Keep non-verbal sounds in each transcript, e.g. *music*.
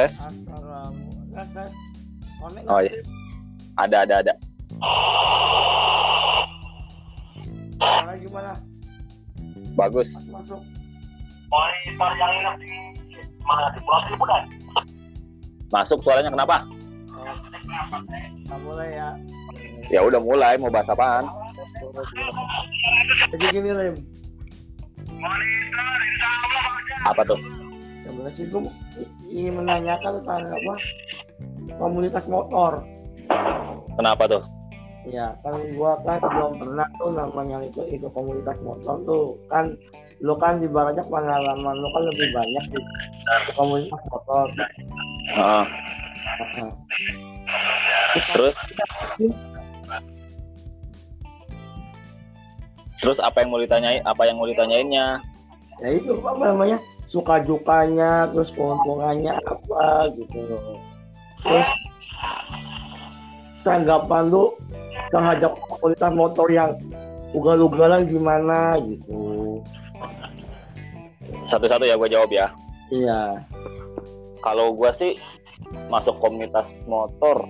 tes. Oh, iya. Ada, ada, ada. Suara gimana? Bagus. Mas masuk. Masuk suaranya kenapa? Mulai ya. Ya udah mulai, mau bahas apaan? Jadi gini Lim, Monitor insya Allah ada. Apa tuh? Sebenarnya sih gue ingin menanyakan tentang apa komunitas motor. Kenapa tuh? Ya kan gua kan belum pernah tuh namanya itu itu komunitas motor tuh kan lu kan ibaratnya pengalaman lu kan lebih banyak di di komunitas motor. Heeh. Nah, Terus? Terus apa yang mau ditanyain? Apa yang mau ditanyainnya? ya itu apa namanya suka dukanya terus keuntungannya apa gitu. Terus tanggapan lu terhadap komunitas motor yang ugal-ugalan gimana gitu. Satu-satu ya gue jawab ya. Iya. Kalau gue sih masuk komunitas motor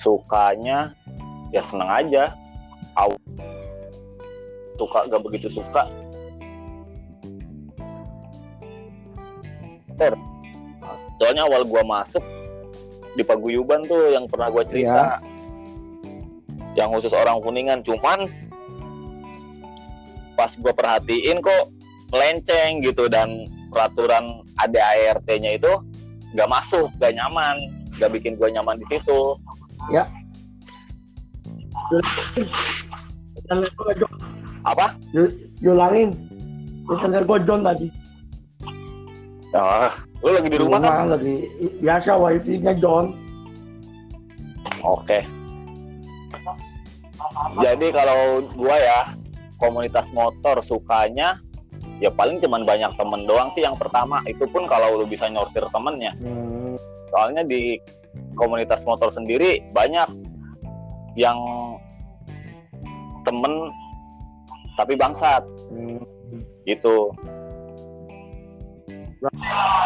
sukanya ya seneng aja. Aw. Suka gak begitu suka. Ter. Soalnya awal gua masuk di paguyuban tuh yang pernah gua cerita. Yang khusus orang kuningan cuman pas gua perhatiin kok melenceng gitu dan peraturan ADART-nya itu nggak masuk, nggak nyaman, nggak bikin gua nyaman di situ. John, Apa? diulangin. Internet gua John tadi. Ah, lu lagi di rumah kan? lagi biasa wifi-nya John. Oke. Jadi kalau gua ya komunitas motor sukanya ya paling cuman banyak temen doang sih yang pertama itu pun kalau lu bisa nyortir temennya Hmm, soalnya di komunitas motor sendiri banyak yang temen tapi bangsat hmm. gitu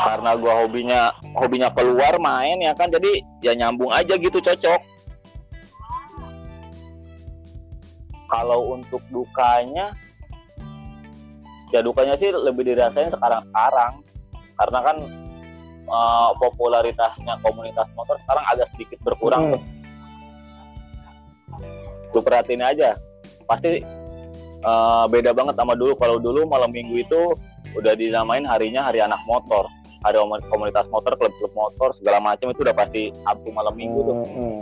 karena gua hobinya hobinya keluar main ya kan? Jadi ya nyambung aja gitu cocok. Kalau untuk dukanya ya dukanya sih lebih dirasain sekarang sekarang karena kan eh, popularitasnya komunitas motor sekarang agak sedikit berkurang Hmm. lu perhatiin aja. Pasti eh, beda banget sama dulu. Kalau dulu malam minggu itu udah dinamain harinya hari anak motor. Hari komun- komunitas motor klub-klub motor segala macam itu udah pasti Sabtu malam minggu tuh. Hmm, hmm.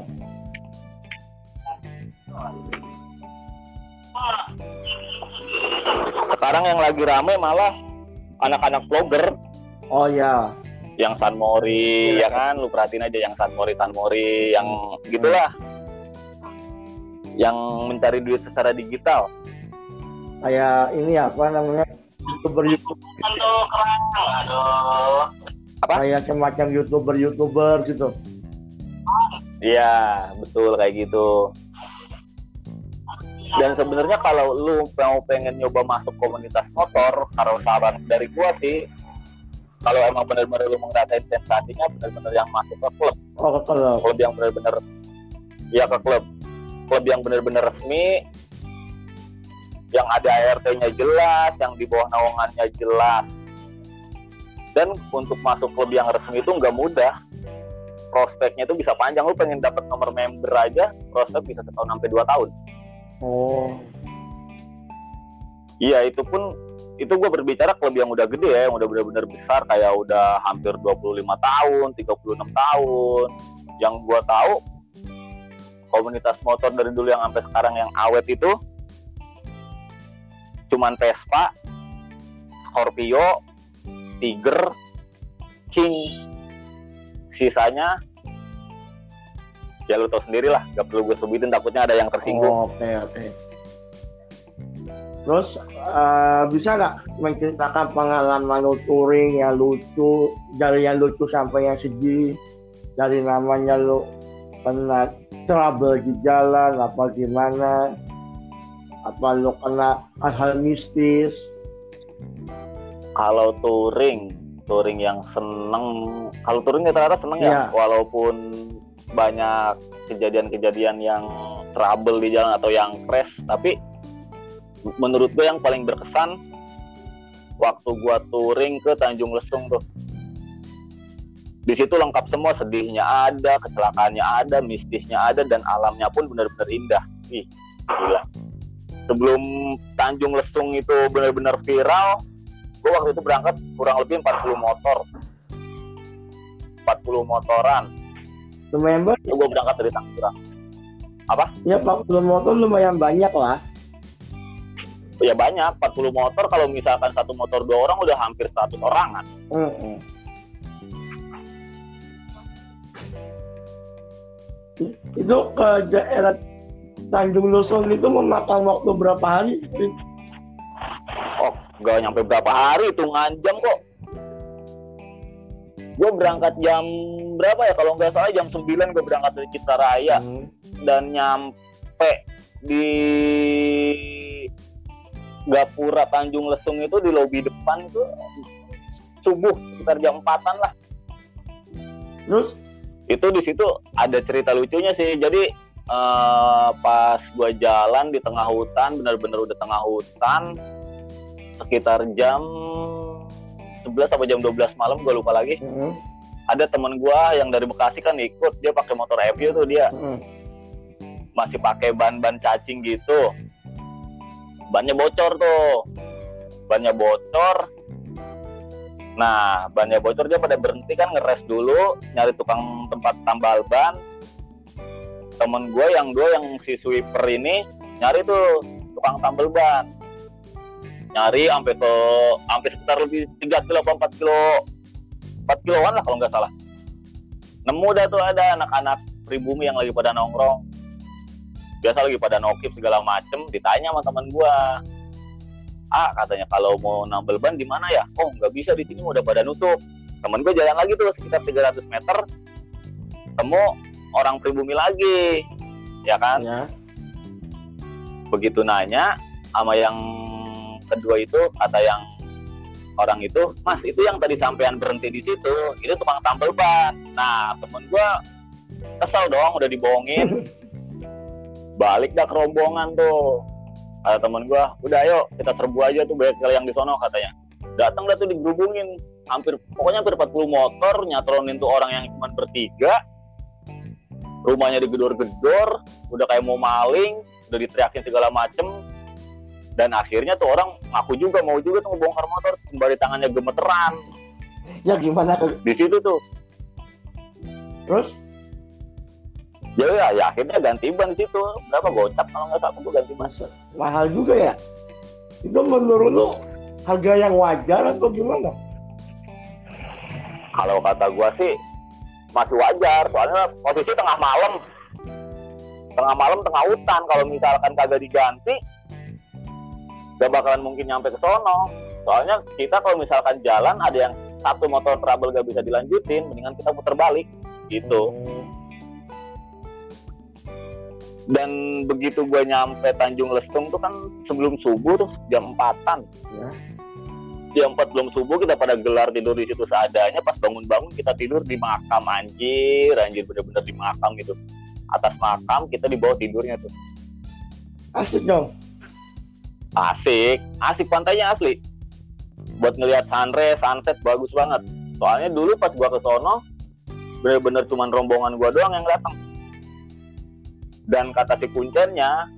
sekarang yang lagi rame malah anak-anak vlogger. Oh ya. yang San Mori ya kan? lu perhatiin aja yang San Mori San Mori yang gitulah. Yang mencari duit secara digital. Kayak ini apa namanya? YouTuber YouTuber Aduh, kerang. Aduh. kayak semacam YouTuber YouTuber gitu. Iya, betul kayak gitu. Dan sebenarnya kalau lu mau pengen nyoba masuk komunitas motor, kalau saran dari gua sih, kalau emang benar-benar lu ngerasain sensasinya, benar-benar yang masuk ke klub, Oh kalau klub yang benar-benar, ya ke klub, klub yang benar-benar resmi, yang ada ART-nya jelas, yang di bawah naungannya jelas. Dan untuk masuk klub yang resmi itu nggak mudah. Prospeknya itu bisa panjang. Lu pengen dapat nomor member aja, prospek bisa setahun sampai dua tahun. oh Iya, itu pun itu gue berbicara klub yang udah gede ya, yang udah benar-benar besar kayak udah hampir 25 tahun, 36 tahun. Yang gue tahu komunitas motor dari dulu yang sampai sekarang yang awet itu cuman Vespa, Scorpio, Tiger, King. Sisanya ya lu tau sendiri lah, gak perlu gue sebutin takutnya ada yang tersinggung. Oh, Oke oke. Terus eh, bisa nggak menceritakan pengalaman lu touring yang lucu dari yang lucu sampai yang sedih dari namanya lu pernah trouble di jalan apa gimana apa lu kena hal-hal mistis kalau touring touring yang seneng kalau touring rata-rata seneng ya Iya. walaupun banyak kejadian-kejadian yang trouble di jalan atau yang crash tapi menurut gue yang paling berkesan waktu gua touring ke Tanjung Lesung tuh. Di situ lengkap semua sedihnya ada kecelakaannya ada mistisnya ada dan alamnya pun benar-benar indah. Ih gila sebelum Tanjung Lesung itu benar-benar viral gue waktu itu berangkat kurang lebih 40 motor. 40 motoran. Lumayan banyak itu gue berangkat dari Tangerang. Ya 40 motor lumayan banyak lah. Ya banyak 40 motor kalau misalkan satu motor dua orang udah hampir 100 orangan. Mm-mm. itu ke daerah Tanjung Lesung itu memakan waktu berapa hari oh gak nyampe berapa hari hitungan jam kok. Gue berangkat jam berapa ya? Kalau nggak salah jam 9 gue berangkat dari Citaraya. Hmm. dan nyampe di Gapura Tanjung Lesung itu di lobi depan itu subuh sekitar jam 4-an lah. Terus? Itu di situ ada cerita lucunya sih. Jadi eh, pas gua jalan di tengah hutan benar-benar udah tengah hutan sekitar jam 11 sampai jam 12 malam gua lupa lagi. Mm-mm. ada teman gua yang dari Bekasi kan ikut dia pakai motor Evio tuh dia. Mm-mm. masih pakai ban-ban cacing gitu. Bannya bocor tuh. Bannya bocor. Nah bannya bocor dia pada berhenti kan ngeres dulu nyari tukang tempat tambal ban temen gue yang gue yang si sweeper ini nyari tuh tukang tambal ban. Nyari sampai ke sampai sekitar lebih 3 kilo apa 4 kilo 4 kiloan lah kalau nggak salah. Nemu dah tuh ada anak-anak pribumi yang lagi pada nongkrong. Biasa lagi pada nokip segala macem ditanya sama teman gua. Ah katanya kalau mau nambel ban di mana ya? Oh nggak bisa di sini udah pada nutup. Temen gue jalan lagi tuh sekitar 300 meter. Temu orang pribumi lagi ya kan? Ya. Begitu nanya sama yang kedua itu kata yang orang itu mas itu yang tadi sampean berhenti di situ itu tukang tambel ban. Nah temen gua kesel dong udah dibohongin. *laughs* Balik dah ke rombongan tuh. Kata temen gua udah ayo kita serbu aja tuh bengkel yang di sono katanya. Datang dah tuh digerubungin hampir pokoknya hampir 40 motor nyatronin tuh orang yang cuma bertiga rumahnya digedor-gedor udah kayak mau maling udah diteriakin segala macem. Dan akhirnya tuh orang ngaku juga mau juga tuh ngebongkar motor sembari tangannya gemeteran. Ya gimana di situ tuh. Terus? Ya ya, ya akhirnya ganti ban di situ. Berapa gocap kalau nggak salah tuh ganti ban mahal juga ya? Itu menurut lu harga yang wajar atau gimana? Kalau kata gua sih masih wajar. Soalnya posisi tengah malam. Tengah malam tengah hutan. Kalau misalkan kagak diganti gak bakalan mungkin nyampe ke sono. Soalnya kita kalau misalkan jalan ada yang satu motor trouble gak bisa dilanjutin mendingan kita putar balik. Gitu. Dan begitu gue nyampe Tanjung Lestung tuh kan sebelum subuh tuh jam empatan. Ya. Jam empat belum subuh kita pada gelar tidur di situ seadanya. Pas bangun-bangun kita tidur di makam anjir. Anjir bener-bener di makam gitu. Atas makam kita di bawah tidurnya tuh. Asik dong. Asik. Asik pantainya asli. Buat ngelihat sunrise sunset bagus banget. Soalnya dulu pas gua ke sono bener-bener cuman rombongan gua doang yang datang. Dan kata si kuncennya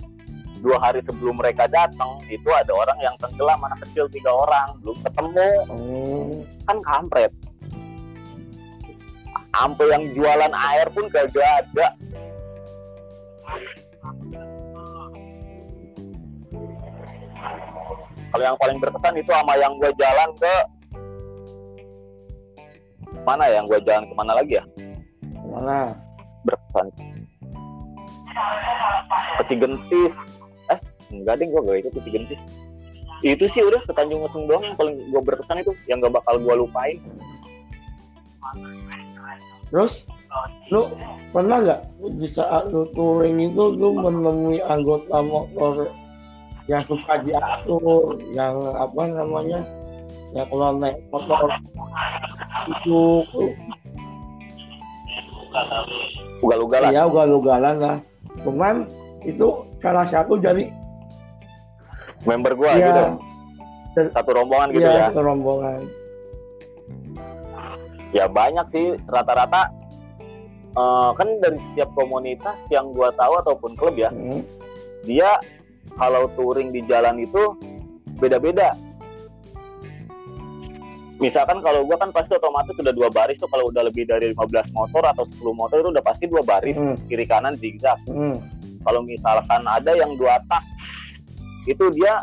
dua hari sebelum mereka datang itu ada orang yang tenggelam anak kecil tiga orang belum ketemu. Hmm. kan kampret. Sampai yang jualan air pun kagak ada. Kalau yang paling berkesan itu sama yang gue jalan ke mana ya? Yang gue jalan ke mana lagi ya? Mana? Berkesan. Ke Cigentis eh enggak deh gue gak itu ke Cigentis itu sih udah ke Tanjung Lesung doang yang paling gue berkesan itu yang gak bakal gue lupain. Terus? Lu pernah nggak di saat lu touring itu lu menemui anggota motor yang suka diatur yang apa namanya ya kalau naik motor itu ugal-ugalan. Ya ugal-ugalan lah. Cuman itu salah satu dari member gua ya, gitu satu rombongan gitu ya ya, satu rombongan ya banyak sih rata-rata eh, kan dari setiap komunitas yang gua tahu ataupun klub ya Hmm. dia kalau touring di jalan itu beda-beda misalkan kalau gua kan pasti otomatis udah dua baris tuh kalau udah lebih dari 15 motor atau 10 motor itu udah pasti dua baris Hmm. kiri kanan zigzag Hmm. kalau misalkan ada yang dua tak itu dia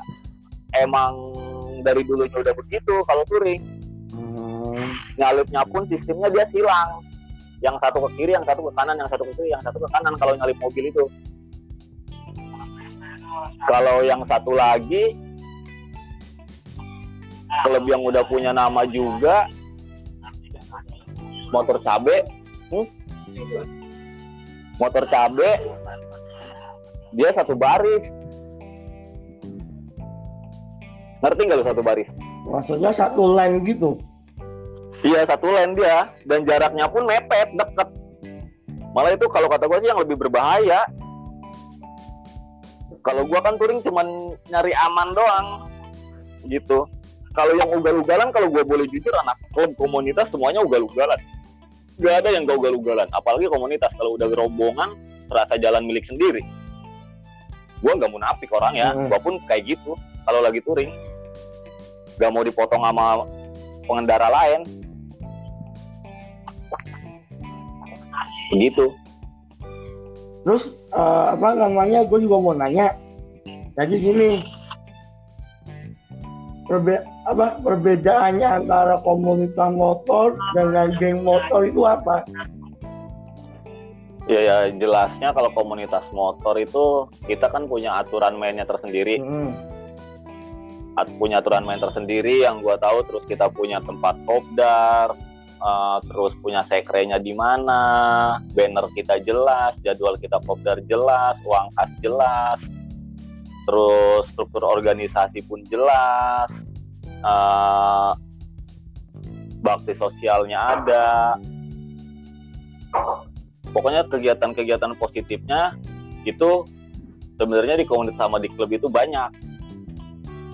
emang dari dulunya udah begitu kalau touring Hmm. nyalipnya pun sistemnya dia silang. Yang satu ke kiri yang satu ke kanan yang satu ke kiri yang satu ke kanan kalau nyalip mobil itu. Kalau yang satu lagi klub yang udah punya nama juga motor cabe. Hmm? motor cabe. Dia satu baris ngerti nggak lu satu baris maksudnya satu line gitu Iya satu lane dia dan jaraknya pun mepet deket. Malah itu kalau kata gue sih yang lebih berbahaya. Kalau gua kan touring cuman nyari aman doang, gitu. Kalau yang ugal-ugalan, kalau gua boleh jujur anak klub komunitas semuanya ugal-ugalan. Gak ada yang gak ugal-ugalan, apalagi komunitas. Kalau udah rombongan, terasa jalan milik sendiri. Gua nggak munafik orang ya, Hmm. gua pun kayak gitu. Kalau lagi touring, gak mau dipotong sama pengendara lain. Begitu. terus eh, apa namanya gue juga mau nanya jadi gini perbe apa perbedaannya antara komunitas motor dengan geng motor itu apa Ya, ya jelasnya kalau komunitas motor itu kita kan punya aturan mainnya tersendiri, Hmm. Punya aturan main tersendiri yang gua tahu. Terus kita punya tempat kopdar, eh, terus punya sekrenya di mana, banner kita jelas, jadwal kita kopdar jelas, uang kas jelas, terus struktur organisasi pun jelas, eh, bakti sosialnya ada. Pokoknya kegiatan-kegiatan positifnya itu sebenarnya di komunitas sama di klub itu banyak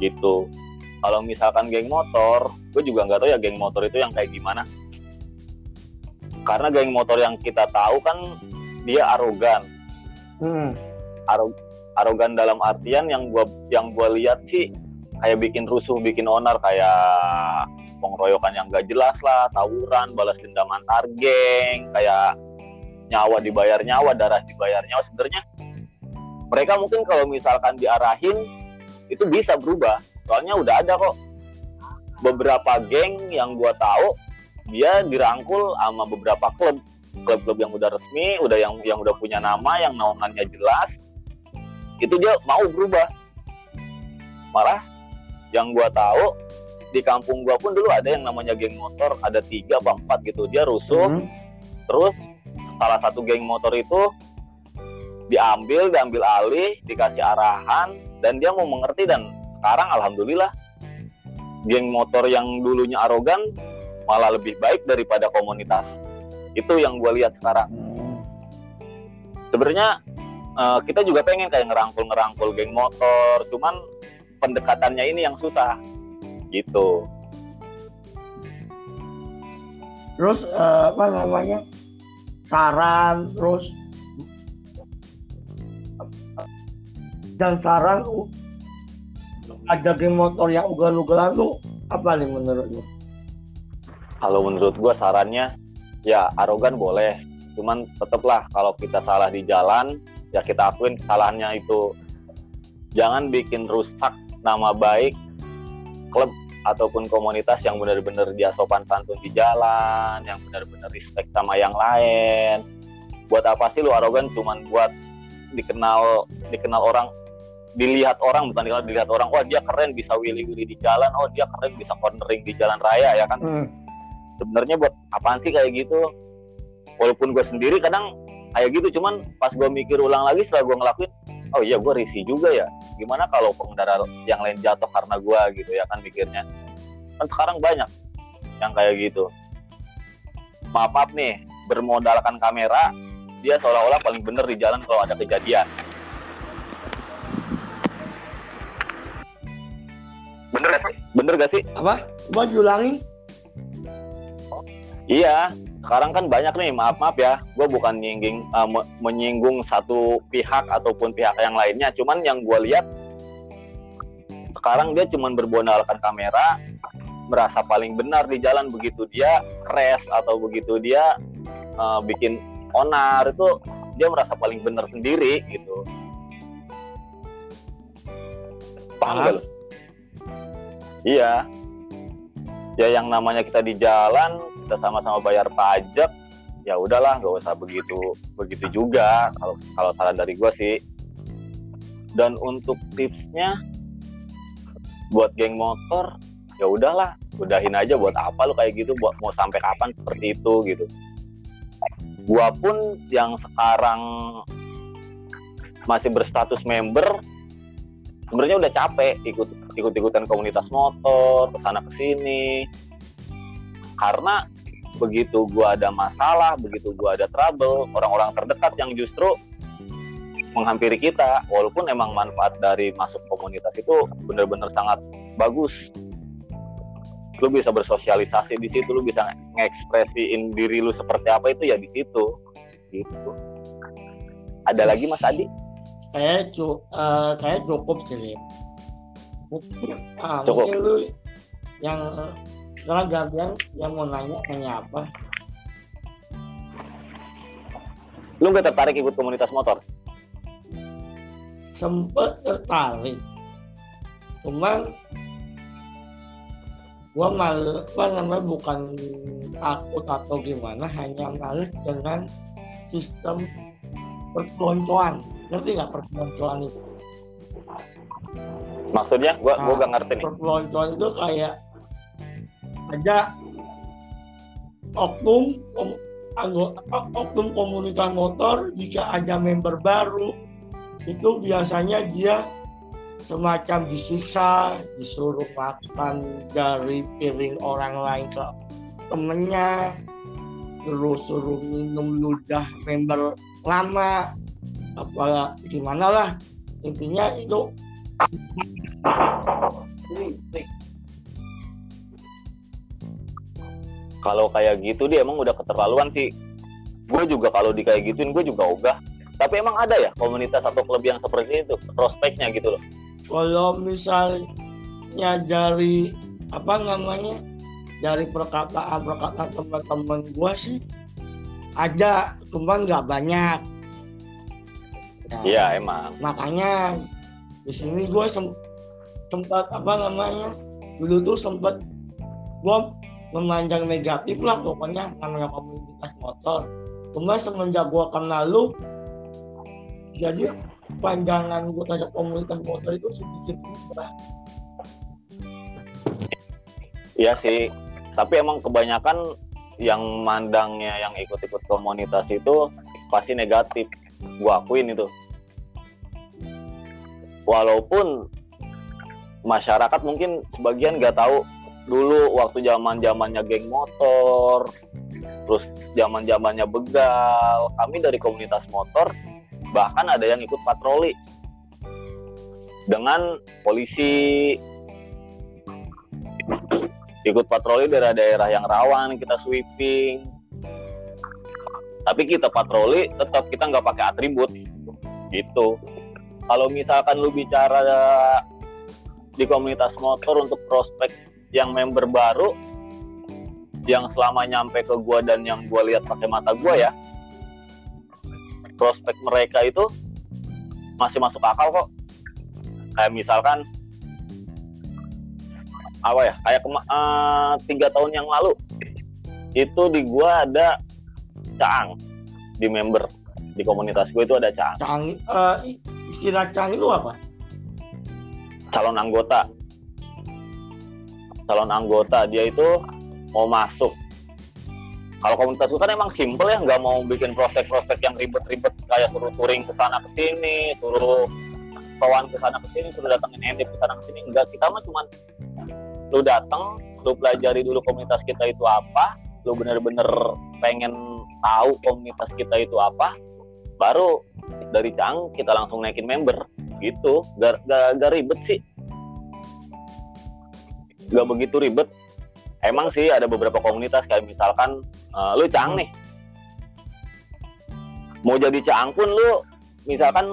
gitu. Kalau misalkan geng motor, gue juga nggak tahu ya geng motor itu yang kayak gimana. Karena geng motor yang kita tahu kan dia arogan, Hmm. Aro- arogan dalam artian yang gua yang gua lihat sih kayak bikin rusuh, bikin onar kayak pengeroyokan yang gak jelas lah, tawuran, balas dendam antar geng, kayak nyawa dibayar nyawa, darah dibayar nyawa. Sebenarnya mereka mungkin kalau misalkan diarahin itu bisa berubah. Soalnya udah ada kok beberapa geng yang gua tahu dia dirangkul sama beberapa klub klub-klub yang udah resmi, udah yang yang udah punya nama, yang naungannya jelas, itu dia mau berubah. Malah yang gua tahu di kampung gua pun dulu ada yang namanya geng motor, ada tiga apa empat gitu. Dia rusuh, Hmm. terus salah satu geng motor itu diambil, diambil alih, dikasih arahan, dan dia mau mengerti dan sekarang alhamdulillah geng motor yang dulunya arogan malah lebih baik daripada komunitas. Itu yang gue lihat sekarang. Sebenarnya eh, kita juga pengen kayak ngerangkul-ngerangkul geng motor, cuman pendekatannya ini yang susah. Gitu. terus eh, apa namanya saran terus dan saran u- ada geng motor yang ugal-ugalan tuh apa nih menurut lu? Kalau menurut gue sarannya ya arogan boleh, cuman tetaplah kalau kita salah di jalan ya kita akuin kesalahannya itu jangan bikin rusak nama baik klub ataupun komunitas yang benar-benar dia sopan santun di jalan, yang benar-benar respect sama yang lain. Buat apa sih lu arogan cuman buat dikenal dikenal orang dilihat orang bukan dikenal dilihat orang wah dia keren bisa willy-willy di jalan oh dia keren bisa cornering di jalan raya ya kan? Hmm. sebenarnya buat apaan sih kayak gitu? Walaupun gue sendiri kadang kayak gitu cuman pas gue mikir ulang lagi setelah gue ngelakuin oh iya gue risih juga ya. Gimana kalau pengendara yang lain jatuh karena gue gitu ya kan mikirnya? Kan sekarang banyak yang kayak gitu. Maaf maaf nih bermodalkan kamera dia seolah-olah paling bener di jalan kalau ada kejadian bener gak sih bener gak sih Apa? Coba diulangi. Iya, sekarang kan banyak nih, maaf maaf ya, gue bukan nyingging, me- menyinggung satu pihak ataupun pihak yang lainnya, cuman yang gue lihat sekarang dia cuman berbondalkan kamera, merasa paling benar di jalan begitu dia crash atau begitu dia eh, bikin onar itu dia merasa paling benar sendiri gitu. Paham gak lu? Iya. Ya yang namanya kita di jalan, kita sama-sama bayar pajak, ya udahlah nggak usah begitu begitu juga kalau kalau saran dari gue sih. Dan untuk tipsnya buat geng motor, ya udahlah, udahin aja buat apa lu kayak gitu, buat mau sampai kapan seperti itu gitu. Gua pun yang sekarang masih berstatus member sebenarnya udah capek ikut ikut ikutan komunitas motor ke sana ke sini. Karena begitu gua ada masalah begitu gua ada trouble orang-orang terdekat yang justru menghampiri kita walaupun emang manfaat dari masuk komunitas itu benar-benar sangat bagus. Lu bisa bersosialisasi di situ lu bisa ngekspresiin diri lu seperti apa itu ya di situ. Gitu. Ada lagi mas Adi? Kayak cu eh, kayak cukup sih, ah, Cukup. mungkin lu yang sekarang gantian yang mau nanya nanya apa? lu nggak tertarik ikut komunitas motor Sempet tertarik, cuman gua mal apa namanya bukan takut atau gimana, hanya males dengan sistem perpeloncoan. Ngerti nggak perpeloncoan itu? Maksudnya gua gua Ah, gak ngerti nih. perpeloncoan itu kayak ada oknum anggota oknum komunitas motor jika ada member baru itu biasanya dia semacam disiksa disuruh makan dari piring orang lain ke temennya terus suruh minum ludah member lama apa gimana lah. Intinya itu kalau kayak gitu dia emang udah keterlaluan sih. Gue juga kalau di kayak gituin gue juga ogah. Tapi emang ada ya komunitas atau klub yang seperti itu prospeknya gitu loh. Kalau misalnya dari apa namanya dari perkataan perkataan teman-teman gua sih ada cuman nggak banyak. Ya, iya emang. Makanya di sini gua sem- sempat apa namanya dulu tuh sempat gua memandang negatif lah pokoknya namanya komunitas motor. Cuma semenjak gua kenal lu jadi pandangan gua terhadap komunitas motor itu sedikit berubah. Iya sih tapi emang kebanyakan yang mandangnya yang ikut-ikut komunitas itu pasti negatif. Gue akuin itu. Walaupun masyarakat mungkin sebagian nggak tahu. Dulu waktu zaman zamannya geng motor terus zaman zamannya begal kami dari komunitas motor bahkan ada yang ikut patroli dengan polisi. Ikut patroli daerah-daerah yang rawan kita sweeping. Tapi kita patroli tetap kita nggak pakai atribut. Gitu. Kalau misalkan lu bicara di komunitas motor untuk prospek yang member baru yang selama nyampe ke gua dan yang gua lihat pakai mata gua ya prospek mereka itu masih masuk akal kok. Kayak misalkan apa ya kayak eh, tiga tahun yang lalu itu di gua ada Caang di member di komunitas gue itu ada Caang. Eh, i- istilah canggih itu apa calon anggota. Calon anggota dia itu mau masuk. Kalau komunitas gue kan emang simple ya nggak mau bikin prospek-prospek yang ribet-ribet kayak suruh touring ke sana ke sini suruh kawan ke sana ke sini suruh datangin endip ke sana ke sini enggak kita mah cuman lu datang lu pelajari dulu komunitas kita itu apa lu bener-bener pengen tahu komunitas kita itu apa baru dari Cang kita langsung naikin member gitu gak, gak, gak ribet sih. Gak begitu ribet. Emang sih ada beberapa komunitas kayak misalkan uh, lu Cang nih. Mau jadi Cang pun lu misalkan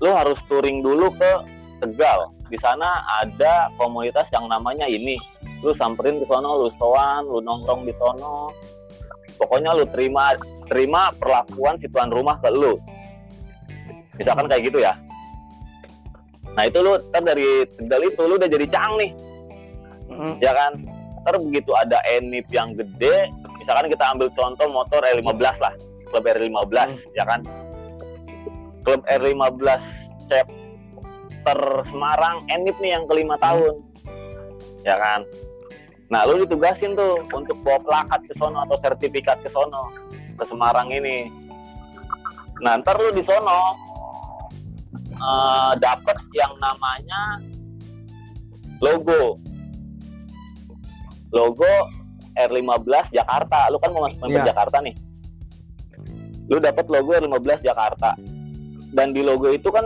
lu harus touring dulu ke Tegal. Di sana ada komunitas yang namanya ini. Lu samperin ke sono lu stoan lu nongkrong di sono. Pokoknya lu terima terima perlakuan si tuan rumah ke lu. Misalkan kayak gitu ya nah itu lu ntar dari Tegal itu lu udah jadi cang nih. Mm. ya kan? Ntar begitu ada enip yang gede misalkan kita ambil contoh motor R15 lah. Klub R15 Hmm. ya kan? Klub R15 chapter Semarang enip nih yang kelima tahun. Ya kan? Nah lu ditugasin tuh untuk bawa plakat ke sono atau sertifikat ke sono ke Semarang ini. Nah ntar lu di sono eh, dapet yang namanya logo. Logo R15 Jakarta. Lu kan mau masuk Iya. Jakarta nih. Lu dapet logo R15 Jakarta. Dan di logo itu kan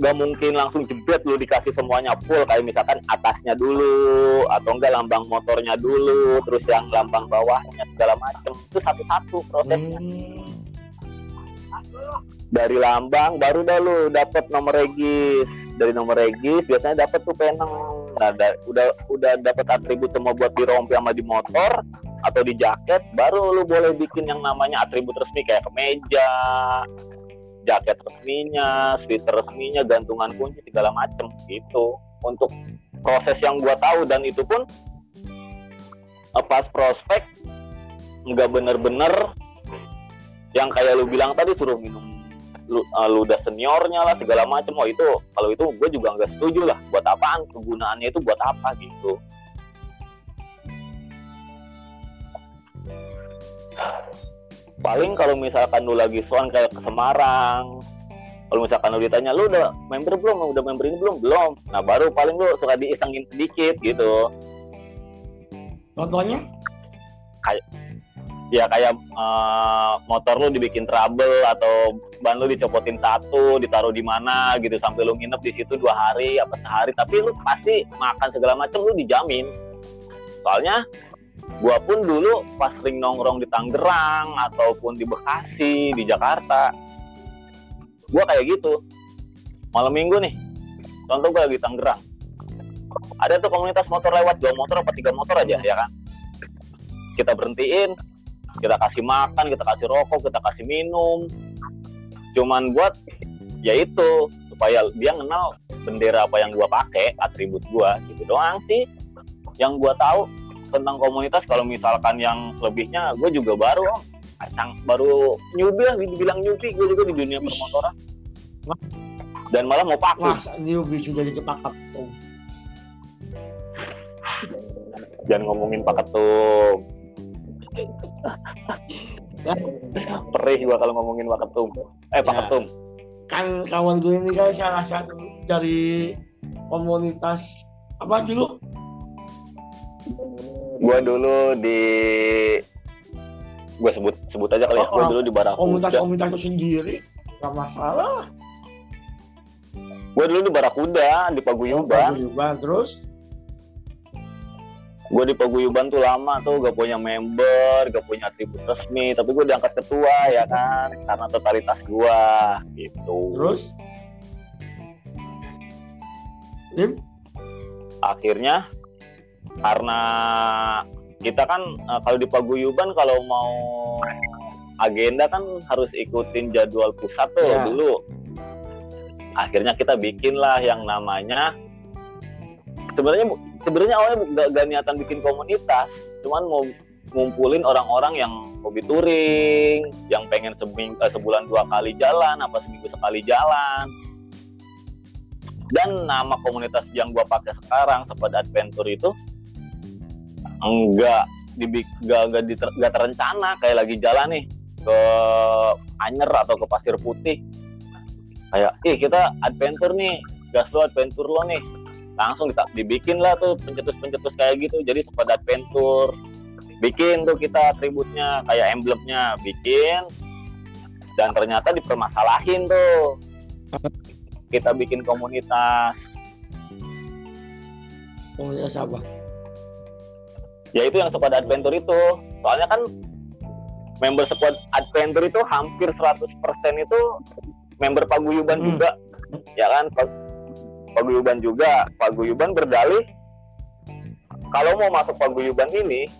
gak mungkin langsung jebret lu dikasih semuanya full. Kayak misalkan atasnya dulu atau enggak lambang motornya dulu terus yang lambang bawahnya segala macem. Itu satu-satu prosesnya. Hmm. Dari lambang baru dah lu dapet nomor regis. Dari nomor regis biasanya dapet tuh peneng nah da- udah udah dapet atribut semua buat di rompi sama di motor atau di jaket baru lu boleh bikin yang namanya atribut resmi kayak kemeja jaket resminya sweater resminya gantungan kunci segala macem gitu. Untuk proses yang gua tahu dan itu pun eh, pas prospek nggak bener-bener yang kayak lu bilang tadi suruh minum lu, uh, lu udah seniornya lah segala macem. Oh itu kalau itu gue juga nggak setuju lah. Buat apaan? Kegunaannya itu buat apa gitu? Paling kalau misalkan lu lagi soan kayak ke Semarang kalau misalkan lu ditanya lu udah member belum? Udah member ini belum? Belum. Nah baru paling lu suka diisengin sedikit gitu. Contohnya? Ya kayak eh, motor lu dibikin trouble atau ban lu dicopotin satu ditaruh di mana gitu sampai lu nginep di situ dua hari apa sehari. Tapi lu pasti makan segala macam lu dijamin. Soalnya gua pun dulu pas sering nongkrong di Tangerang ataupun di Bekasi di Jakarta gua kayak gitu. Malam minggu nih contoh gua lagi di Tangerang. Ada tuh komunitas motor lewat dua motor apa tiga motor aja ya kan? Kita berhentiin kita kasih makan, kita kasih rokok, kita kasih minum. Cuman buat ya itu supaya dia kenal bendera apa yang gua pakai, atribut gua gitu doang sih. Yang gua tahu tentang komunitas kalau misalkan yang lebihnya gue juga baru Om. kacang baru newbie lah dibilang newbie gue juga di dunia permotoran dan malah mau pakai Masa newbie sudah jadi pakat tuh. jangan ngomongin Pak Ketum *laughs* perih gua kalau ngomongin Pak Ketum eh Pak Ya. Ketum Kan kawan gue ini kan salah satu dari komunitas apa dulu? gua dulu di gua sebut sebut aja kali ya gua Oh, dulu di Barakuda Komunitas-komunitas itu sendiri. Gak masalah. gua dulu di Barakuda di Paguyuban Paguyuban. Terus gua di Paguyuban tuh lama tuh gak punya member gak punya atribut resmi tapi gua diangkat ketua ya kan? Karena totalitas gua gitu. Terus? Lim, akhirnya karena kita kan eh, kalau di paguyuban kalau mau agenda kan harus ikutin jadwal pusat tuh Ya. dulu. Akhirnya kita bikin lah yang namanya sebenarnya sebenarnya awalnya gak, gak niatan bikin komunitas cuman mau ngumpulin orang-orang yang hobi touring yang pengen seming, eh, sebulan dua kali jalan apa seminggu sekali jalan. Dan nama komunitas yang gua pakai sekarang Sobat Adventure itu enggak dibik gak, gak, diter- gak terencana kayak lagi jalan nih ke Anyer atau ke Pasir Putih. Kayak ih kita adventure nih gas lo adventure lo nih langsung kita dibikin lah tuh pencetus-pencetus kayak gitu. Jadi Sobat Adventure. Bikin tuh kita atributnya kayak emblemnya. Bikin dan ternyata dipermasalahin tuh. Kita bikin komunitas. Komunitas apa? Ya itu yang squad adventure itu. Soalnya kan member squad adventure itu hampir 100% itu member paguyuban Hmm. juga. Ya kan paguyuban juga paguyuban berdalih. Kalau mau masuk paguyuban ini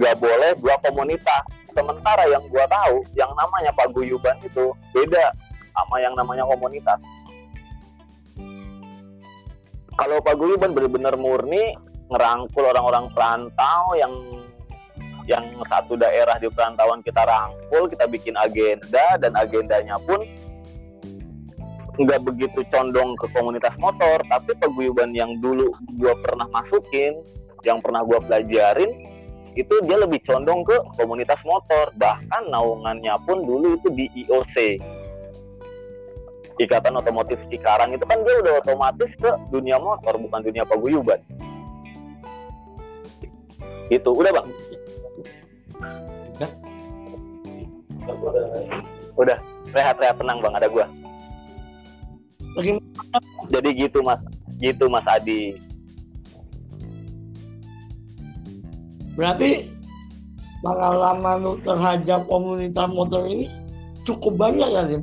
nggak boleh dua komunitas. Sementara yang gua tahu yang namanya paguyuban itu beda sama yang namanya komunitas. Kalau paguyuban benar-benar murni ngerangkul orang-orang perantau yang yang satu daerah di perantauan kita rangkul kita bikin agenda dan agendanya pun nggak begitu condong ke komunitas motor tapi paguyuban yang dulu gua pernah masukin yang pernah gua pelajarin itu dia lebih condong ke komunitas motor. Bahkan naungannya pun dulu itu di IOC Ikatan Otomotif Cikarang itu kan dia udah otomatis ke dunia motor bukan dunia paguyuban. Itu udah bang? Udah. Rehat-rehat tenang bang ada gua Bagaimana? jadi gitu mas gitu mas Adi berarti pengalaman lu terhadap komunitas motor ini cukup banyak ya Lim?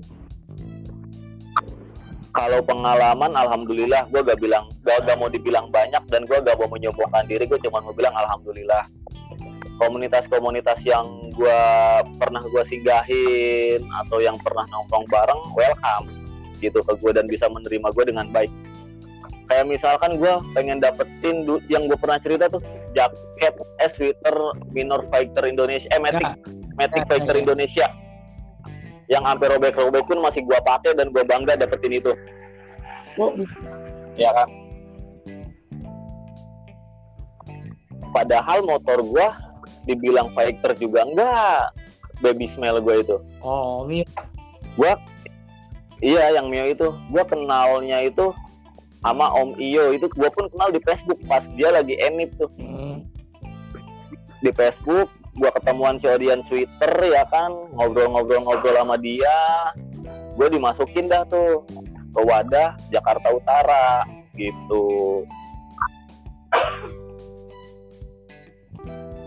kalau pengalaman alhamdulillah gue gak bilang gak, gak mau dibilang banyak dan gue gak mau menyombongkan diri gue cuma mau bilang alhamdulillah komunitas-komunitas yang gue pernah gue singgahin atau yang pernah nongkrong bareng welcome gitu ke gue dan bisa menerima gue dengan baik. Kayak misalkan gue pengen dapetin yang gue pernah cerita tuh jaket S sweater minor fighter Indonesia eh Matic Ya. Matic Ya, fighter ya, ya. Indonesia. Yang sampai robek-robek pun masih gue pakai dan gue bangga dapetin itu. Kok ya kan? Padahal motor gua dibilang fighter juga enggak. Baby smell gue itu. Oh ini iya yang Mio itu. Gua kenalnya itu sama Om Iyo. Itu gua pun kenal di Facebook pas dia lagi enip tuh. Hmm, di Facebook gua ketemuan si Odian Twitter ya kan? Ngobrol-ngobrol-ngobrol sama dia. Gue dimasukin dah tuh ke wadah Jakarta Utara gitu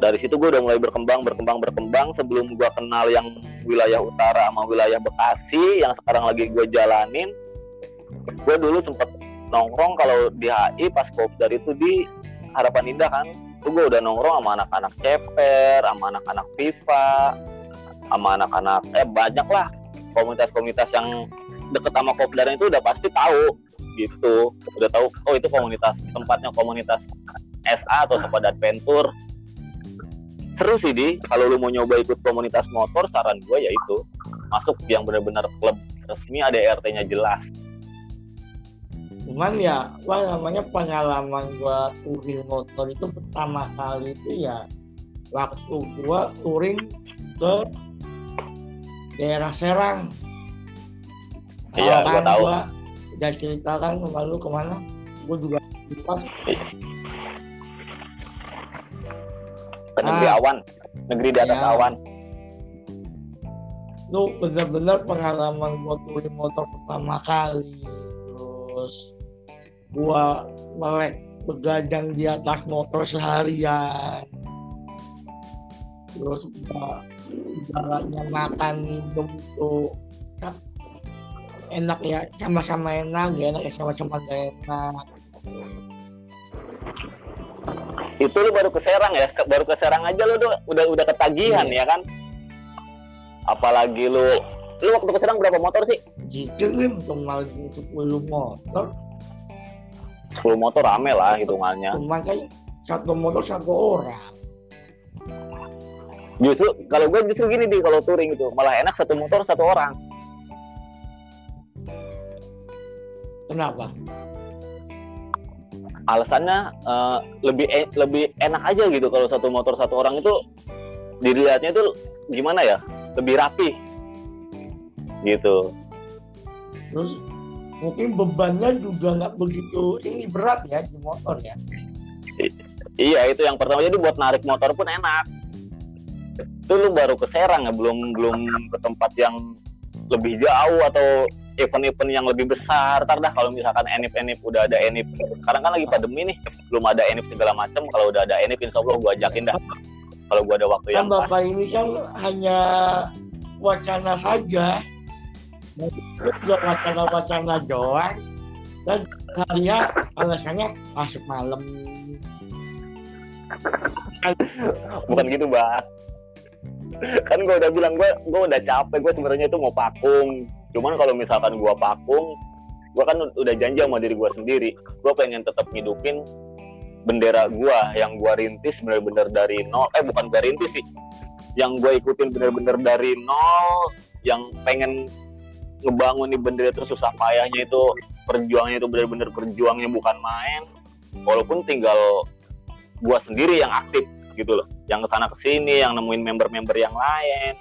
dari situ gue udah mulai berkembang berkembang berkembang. Sebelum gue kenal yang wilayah utara sama wilayah Bekasi yang sekarang lagi gue jalanin gue dulu sempet nongkrong kalau di HI pas kopdar itu di Harapan Indah kan. Itu gue udah nongkrong sama anak-anak ceper sama anak-anak FIFA sama anak-anak eh banyak lah. Komunitas-komunitas yang deket sama kopdar itu udah pasti tahu gitu. Udah tahu oh itu komunitas tempatnya komunitas SA atau tempat adventure seru sih di. Kalau lu mau nyoba ikut komunitas motor saran gue ya itu masuk yang benar-benar klub. Resmi ada RT-nya jelas. Cuman ya apa namanya pengalaman gua touring motor itu pertama kali itu ya waktu gua touring ke daerah Serang. Iya, Tahu gua tahu. gua udah ceritakan lu ke mana gua juga lupa ke negeri Ah. awan negeri di atas Ya. awan itu benar-benar pengalaman gua touring motor pertama kali terus gua melek begadang di atas motor seharian terus gua jalannya makan minum itu sa- enak ya sama-sama enak ya enak ya sama-sama enak itu lu baru ke Serang ya baru ke Serang aja lu udah udah, udah ketagihan Iya. ya kan? Apalagi lu lu waktu ke Serang berapa motor sih? Jika lim cuma 10 motor. 10 motor rame lah hitungannya. Cuma kan satu motor satu orang. Justru kalau gue justru gini di kalau touring itu malah enak satu motor satu orang. Kenapa alasannya eh, lebih e- lebih enak aja gitu kalau satu motor satu orang itu dilihatnya itu gimana ya? Lebih rapi. Gitu. Terus mungkin bebannya juga nggak begitu ini berat ya di motor ya? Iya itu yang pertama. Jadi buat narik motor pun enak. Itu lu baru ke Serang ya belum belum ke tempat yang lebih jauh atau event-event yang lebih besar. Ntar dah kalau misalkan enip-enip udah ada enip sekarang kan lagi pandemi nih. Belum ada enip segala macam kalau udah ada enip insya Allah gue ajakin dah. Kalau gue ada waktu kan yang pas. Bapak ini kan hanya wacana saja. Wacana-wacana doang. Dan harinya alasannya masuk malam. Bukan gitu mbak. Kan gue udah bilang gue gue udah capek gue sebenarnya itu mau pakung cuman kalau misalkan gue pakung gue kan udah janji sama diri gue sendiri gue pengen tetap ngidupin bendera gue yang gue rintis bener-bener dari nol. Eh bukan gue rintis sih. Yang gue ikutin bener-bener dari nol yang pengen ngebangun nih bendera itu susah payahnya itu perjuangannya itu bener-bener perjuangnya bukan main. Walaupun tinggal gue sendiri yang aktif gitu loh. Yang ke sana ke sini yang nemuin member-member yang lain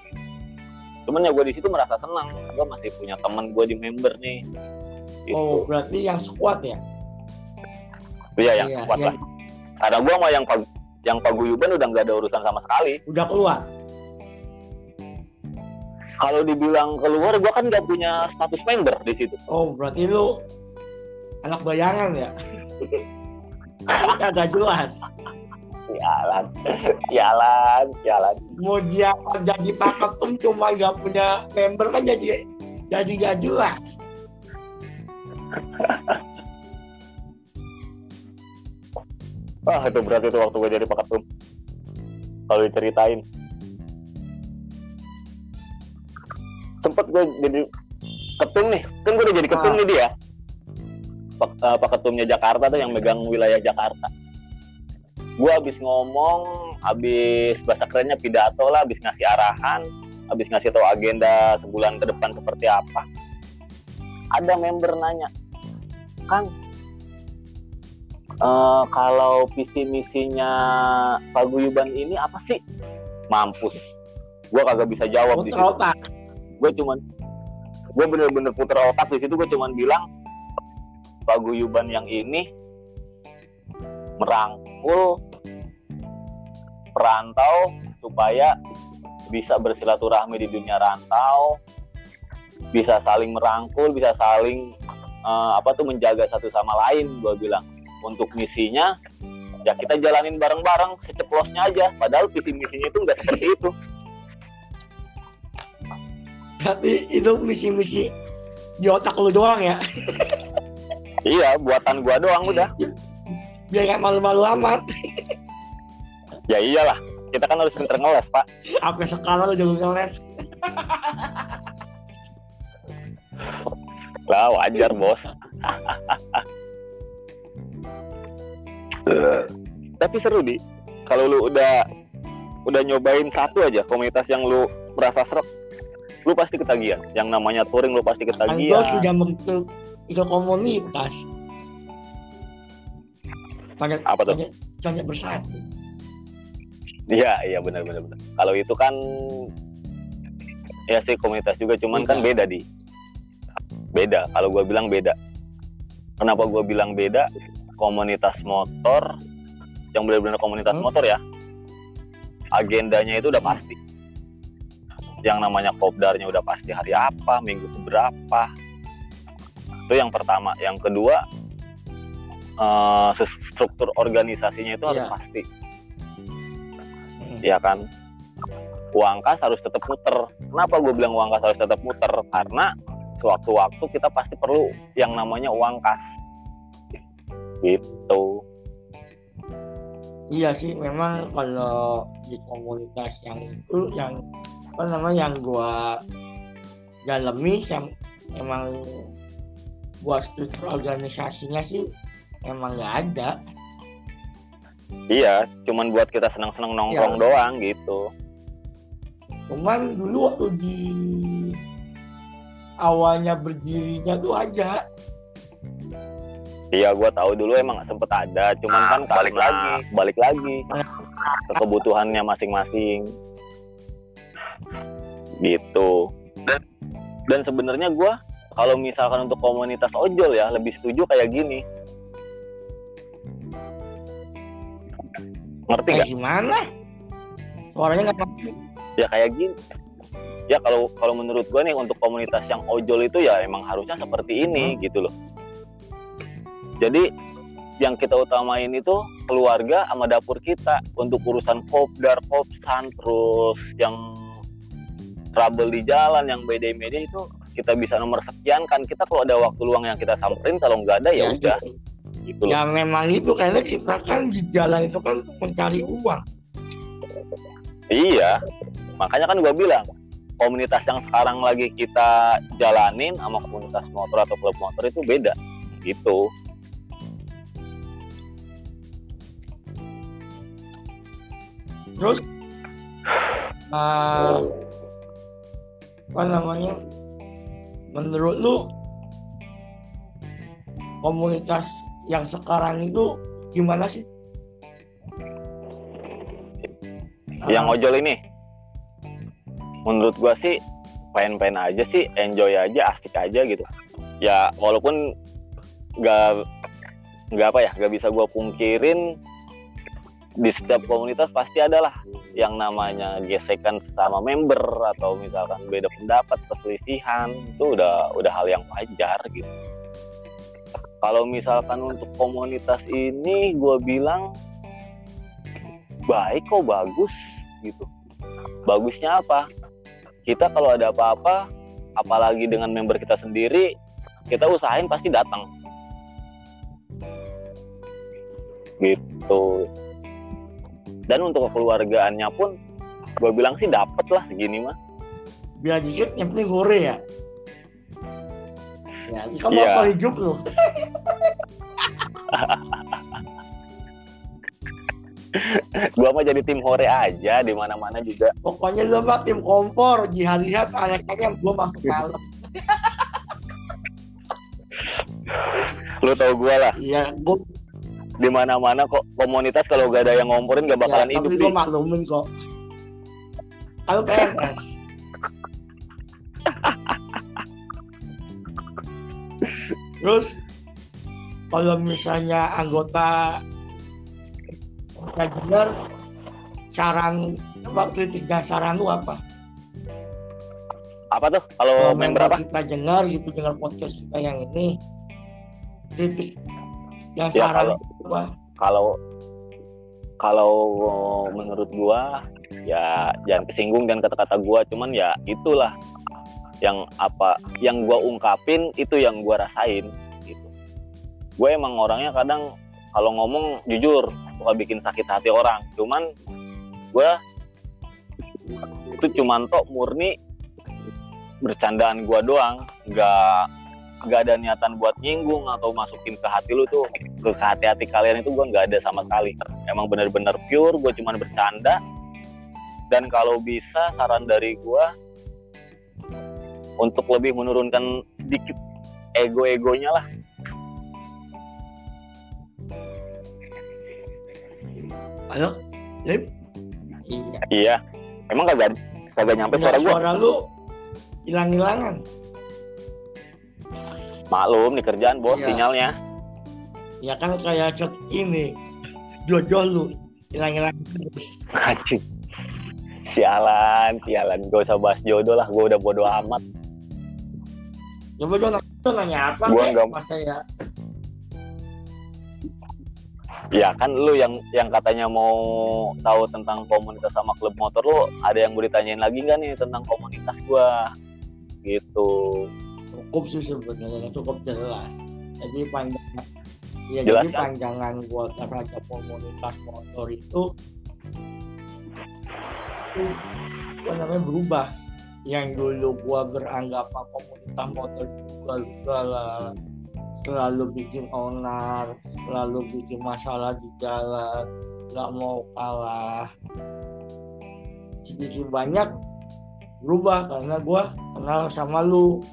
cuman ya gue di situ merasa senang gue masih punya teman gue di member nih. Gitu. oh berarti yang squad ya? Iya yang Iya, kuat yang lah. Karena gue sama yang yang paguyuban udah nggak ada urusan sama sekali. Udah keluar? Kalau dibilang keluar gue kan nggak punya status member di situ. Oh berarti lu anak bayangan ya? *laughs* Kagak jelas sialan. *laughs* Sialan sialan. Mau dia jadi pak ketum cuma gak punya member kan jadi jadi gak jelas. Wah *laughs* itu berarti itu waktu gue jadi paketum kalau diceritain. Sempet gue jadi ketum nih. Kan gue udah jadi ketum Ah. nih dia. Pak, eh, Pak ketumnya Jakarta tuh yang megang wilayah Jakarta gue habis ngomong habis bahasa kerennya pidato lah habis ngasih arahan habis ngasih tahu agenda sebulan ke depan seperti apa. Ada member nanya Kang eh, kalau visi misinya paguyuban ini apa sih? Mampus. Gue kagak bisa jawab di situ. otak. Gue cuman gue bener-bener puter otak di situ gue cuman bilang paguyuban yang ini merangkul perantau supaya bisa bersilaturahmi di dunia rantau bisa saling merangkul bisa saling eh, apa tuh menjaga satu sama lain gue bilang. Untuk misinya ya kita jalanin bareng-bareng seceplosnya aja. Padahal visi misinya itu nggak seperti itu. Berarti itu misi-misi di otak lu doang ya? Iya buatan gua doang udah biar gak malu-malu amat. *laughs* Ya iyalah kita kan harus pinter ngeles pak. Sampai sekarang lu juga ngeles. *laughs* Lah wajar bos. *laughs* Tapi seru di. Kalau lu udah udah nyobain satu aja komunitas yang lu merasa seret lu pasti ketagihan. Yang namanya touring lu pasti ketagihan. Sudah membentuk itu komunitas banyak Apa tuh? banyak, banyak bersatu iya iya benar benar benar. Kalau itu kan ya sih komunitas juga cuman kan beda di. Beda kalau gua bilang beda. Kenapa gua bilang beda? Komunitas motor yang benar-benar komunitas Hmm. motor ya agendanya itu udah pasti. Yang namanya kopdarnya udah pasti hari apa minggu keberapa. Itu yang pertama. Yang kedua sus- struktur organisasinya itu harus Iya. pasti. Hmm. ya kan? Uang kas harus tetap muter. Kenapa gue bilang uang kas harus tetap muter? Karena sewaktu-waktu kita pasti perlu yang namanya uang kas. Gitu. Iya sih, memang kalau di komunitas yang itu yang apa namanya yang gua dalami yang emang gua struktur organisasinya sih emang nggak ada. iya cuman buat kita senang-senang nongkrong doang gitu. Cuman dulu waktu di awalnya berdirinya tuh aja. iya gue tahu dulu emang sempet ada. Cuman Ah, kan balik lagi. balik lagi. Ke kebutuhannya masing-masing. Gitu. Dan dan sebenarnya gue kalau misalkan untuk komunitas ojol ya lebih setuju kayak gini ngerti nggak? gimana? Suaranya nggak ngerti. Ya kayak gini. Ya kalau kalau menurut gue nih untuk komunitas yang ojol itu ya emang harusnya seperti ini gitu loh. Jadi yang kita utamain itu keluarga sama dapur kita untuk urusan kopdar kopsan terus yang trouble di jalan yang beda-beda itu kita bisa nomor sekian kan. Kita kalau ada waktu luang yang kita samperin kalau nggak ada ya udah. gitu. Gitu loh. Ya memang itu karena kita kan di jalan itu kan untuk mencari uang. Iya, makanya kan gue bilang komunitas yang sekarang lagi kita jalanin sama komunitas motor atau klub motor itu beda, gitu. terus eh, apa namanya menurut lu komunitas yang sekarang itu gimana sih? Yang ojol ini, menurut gue sih pengen-pengen aja sih, enjoy aja, asik aja gitu. Ya walaupun nggak nggak apa ya, nggak bisa gue pungkirin di setiap komunitas pasti ada lah yang namanya gesekan sama member atau misalkan beda pendapat perselisihan itu udah udah hal yang wajar gitu kalau misalkan untuk komunitas ini gue bilang baik kok bagus gitu. Bagusnya apa? Kita kalau ada apa-apa apalagi dengan member kita sendiri kita usahain pasti datang. Gitu. Dan untuk kekeluargaannya pun gue bilang sih dapet lah segini mah. Biar dikit yang penting gore ya ya. Kamu Iya. apa hidup lu? *laughs* Gue mah jadi tim hore aja di mana-mana juga. Pokoknya lu mah tim kompor jihad jihad aneh-aneh gua masuk *laughs* malam lu tau gue lah. Iya gua di mana-mana kok komunitas kalau gak ada yang ngomporin gak bakalan ya, hidup tapi gua maklumin kok. Kalau PNS terus kalau misalnya anggota Gajinger saran apa kritik dan saran lu apa? apa tuh kalau Kalau member apa kita dengar gitu dengar podcast kita yang ini kritik yang Ya, saran kalau- apa? kalau kalau menurut gua ya jangan kesinggung dan kata-kata gua cuman ya itulah yang apa yang gua ungkapin itu yang gua rasain gitu. Gue emang orangnya kadang kalau ngomong jujur suka bikin sakit hati orang. Cuman gua itu cuman tok murni bercandaan gua doang. Nggak nggak ada niatan buat nyinggung atau masukin ke hati lu tuh ke hati-hati kalian itu gue nggak ada sama sekali. Emang bener-bener pure gue cuman bercanda. Dan kalau bisa saran dari gue untuk lebih menurunkan sedikit ego-egonya lah Halo, Lip? Iya. iya emang kagak kagak nyampe suara gue suara lu hilang-hilangan. maklum nih kerjaan bos Iya. sinyalnya Ya kan kayak chat ini jodoh lu hilang-hilangan terus. Sialan sialan gak usah bahas jodoh lah gue udah bodo amat Coba dong lu nanya apa? Gua Kek? nggak- Masa ya ya kan lu yang yang katanya mau tahu tentang komunitas sama klub motor lu ada yang mau ditanyain lagi nggak nih tentang komunitas gua gitu cukup sih sebenarnya cukup jelas. Jadi panjang ya Jelas jadi kan? panjangan gua terhadap komunitas motor itu itu apa namanya berubah yang dulu gua beranggapan komunitas motor luka lah. Selalu bikin onar selalu bikin masalah di jalan nggak mau kalah. Sedikit banyak berubah karena gua kenal sama lu.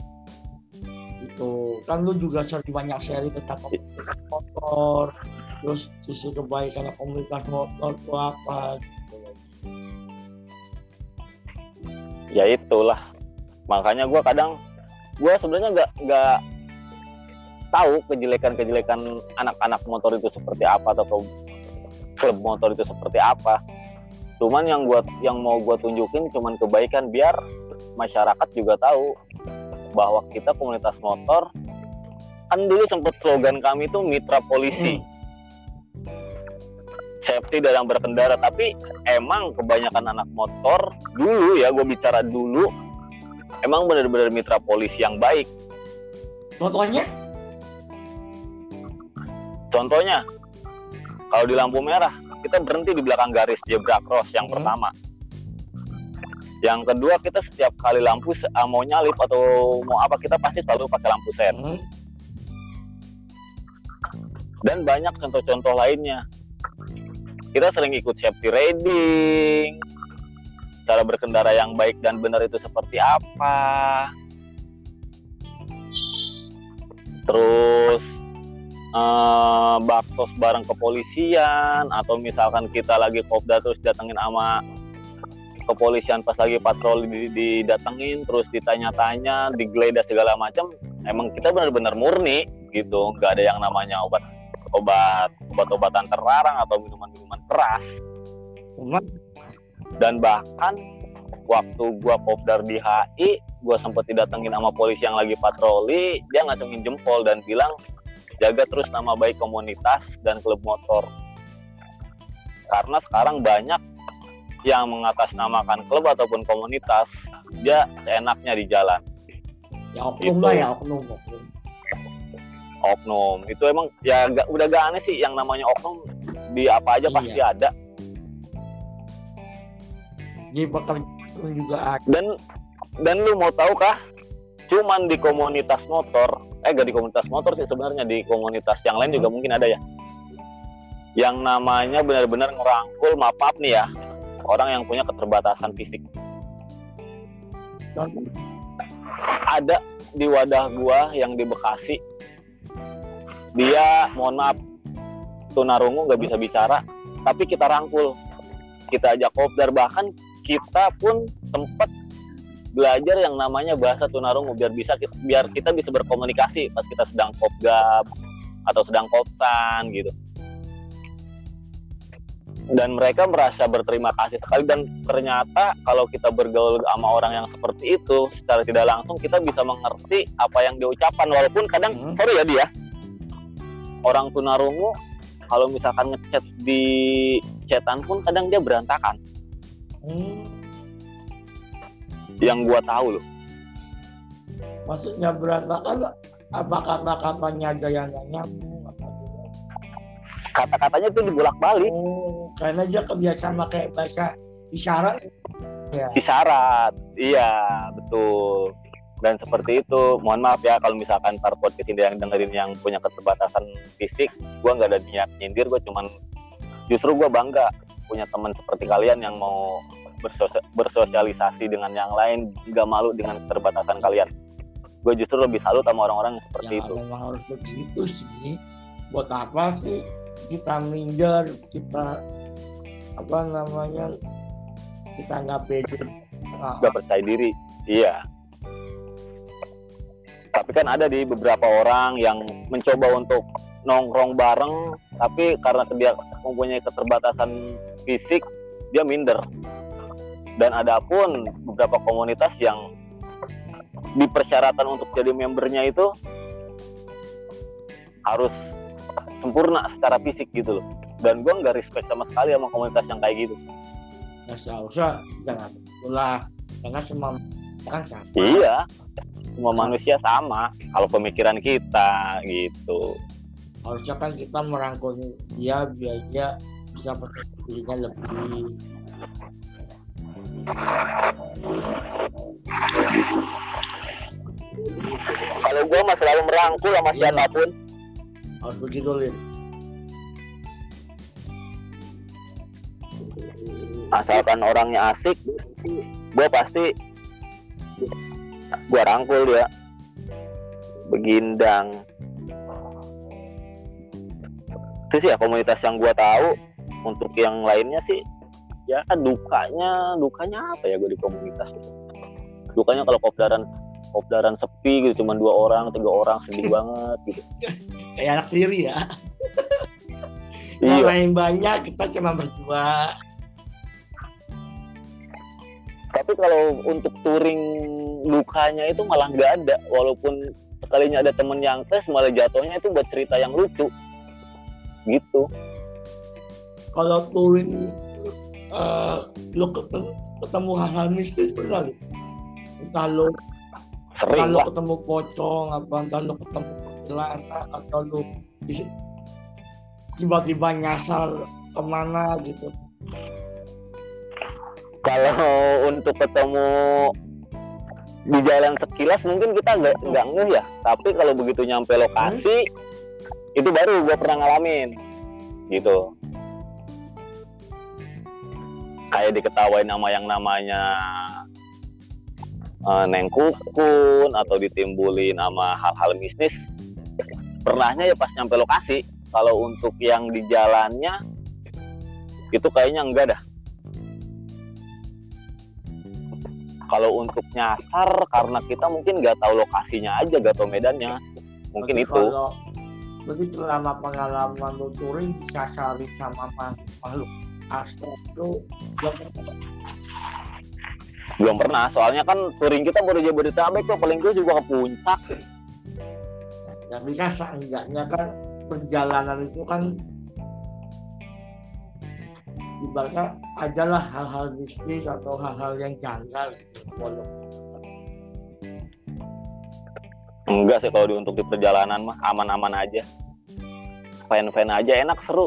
Itu kan lu juga sering banyak sharing tentang komunitas motor terus sisi kebaikan komunitas motor itu apa? gitu ya itulah. Makanya gua kadang gua sebenarnya nggak nggak tahu kejelekan-kejelekan anak-anak motor itu seperti apa atau klub motor itu seperti apa. Cuman yang gua yang mau gua tunjukin cuman kebaikan biar masyarakat juga tahu bahwa kita komunitas motor kan dulu sempat slogan kami itu mitra polisi safety dalam berkendara tapi emang kebanyakan anak motor dulu ya gue bicara dulu emang benar-benar mitra polisi yang baik Contohnya? contohnya kalau di lampu merah kita berhenti di belakang garis zebra cross yang Hmm. pertama yang kedua kita setiap kali lampu ah, mau nyalip atau mau apa kita pasti selalu pakai lampu sen Hmm. dan banyak contoh-contoh lainnya. Kita sering ikut safety riding, cara berkendara yang baik dan benar itu seperti apa. Terus eh, baksos bareng kepolisian atau misalkan kita lagi kopda terus datengin sama kepolisian pas lagi patroli di- didatengin terus ditanya-tanya digeledah segala macam emang kita benar-benar murni gitu nggak ada yang namanya obat obat obat-obatan terlarang atau minuman-minuman keras. Cuman dan bahkan waktu gua kopdar di HI gua sempet didatengin sama polisi yang lagi patroli dia ngacungin jempol dan bilang jaga terus nama baik komunitas dan klub motor. Karena sekarang banyak yang mengatasnamakan klub ataupun komunitas dia seenaknya di jalan. Ya oknum lah ya oknum oknum. itu emang ya gak, udah gak aneh sih yang namanya oknum di apa aja Iya. pasti ada. Jadi pekerjaan juga. Ada. dan dan lu mau tahu kah? Cuman di komunitas motor eh gak di komunitas motor sih sebenarnya di komunitas yang lain juga mungkin ada ya. Yang namanya benar-benar ngerangkul maaf nih ya. Orang yang punya keterbatasan fisik. Ada di wadah gua yang di Bekasi dia mohon maaf tunarungu nggak bisa bicara tapi kita rangkul. Kita ajak kopdar bahkan kita pun sempat belajar yang namanya bahasa tunarungu biar bisa biar kita bisa berkomunikasi pas kita sedang kopgab atau sedang kopsan gitu. Dan mereka merasa berterima kasih sekali dan ternyata kalau kita bergaul sama orang yang seperti itu secara tidak langsung kita bisa mengerti apa yang diucapkan walaupun kadang Hmm. sorry ya dia orang tunarungu kalau misalkan ngechat di chatan pun kadang dia berantakan hmm, yang gua tahu loh maksudnya berantakan apa kata-katanya aja yang nggak nyambung apa gitu. kata-katanya tuh dibolak-balik Oh, karena dia kebiasaan pakai bahasa isyarat. Ya. isyarat iya betul dan seperti itu mohon maaf ya kalau misalkan ntar podcast ini yang dengerin yang punya keterbatasan fisik gua nggak ada niat nyindir gua cuman justru gua bangga punya teman seperti kalian yang mau bersosia- bersosialisasi dengan yang lain nggak malu dengan keterbatasan kalian gue justru lebih salut sama orang-orang yang seperti ya itu memang harus begitu sih. Buat apa sih kita minder, kita apa namanya kita nggak pede. Nggak percaya diri iya tapi kan ada di beberapa orang yang mencoba untuk nongkrong bareng tapi karena dia mempunyai keterbatasan fisik dia minder. Dan ada pun beberapa komunitas yang di persyaratan untuk jadi membernya itu harus sempurna secara fisik gitu loh. Dan gue nggak respect sama sekali sama komunitas yang kayak gitu. Nggak seharusnya jangan itulah karena semua kan sama. Iya, semua manusia sama. Kalau pemikiran kita gitu. Harusnya kan kita merangkul dia biar dia bisa percaya dirinya lebih. Kalau gue mah selalu merangkul sama Iya. siapa pun. Harus begitu Lin. Asalkan orangnya asik, gue pasti gue rangkul dia. Begindang. Itu sih ya komunitas yang gue tahu. Untuk yang lainnya sih, ya dukanya, dukanya apa ya gue di komunitas itu. Dukanya kalau kopdaran kopdaran sepi gitu, cuma dua orang, tiga orang, sedih *laughs* banget gitu. Kayak anak tiri ya. yang Iya. lain banyak kita cuma berdua Tapi kalau untuk touring lukanya itu malah nggak ada. Walaupun sekalinya ada temen yang tes malah jatuhnya itu buat cerita yang lucu. Gitu. kalau touring eh, lo ketemu, hal-hal mistis pernah lu? entah Sering entah lah. ketemu pocong apa entah lo ketemu kuntilanak atau di- tiba-tiba nyasar ke mana gitu Kalau untuk ketemu di jalan sekilas mungkin kita nggak nggak ngeh ya. Tapi kalau begitu nyampe lokasi itu baru gue pernah ngalamin. Gitu. Kayak diketawain nama yang namanya eh, Neng Kukun atau ditimbulin sama hal-hal bisnis. Pernahnya ya pas nyampe lokasi. Kalau untuk yang di jalannya itu kayaknya enggak dah. Kalau untuk nyasar karena kita mungkin nggak tahu lokasinya aja gak tahu medannya. Mungkin Berarti itu. kalau berarti selama pengalaman lo touring disasari sama makhluk astral itu belum pernah. belum pernah. Soalnya kan touring kita baru Jabodetabek kok paling gue juga ke puncak. Tapi kan seenggaknya kan perjalanan itu kan ibaratnya adalah hal-hal mistis atau hal-hal yang janggal gitu. Enggak sih kalau di untuk di perjalanan mah aman-aman aja. Fan-fan aja enak seru.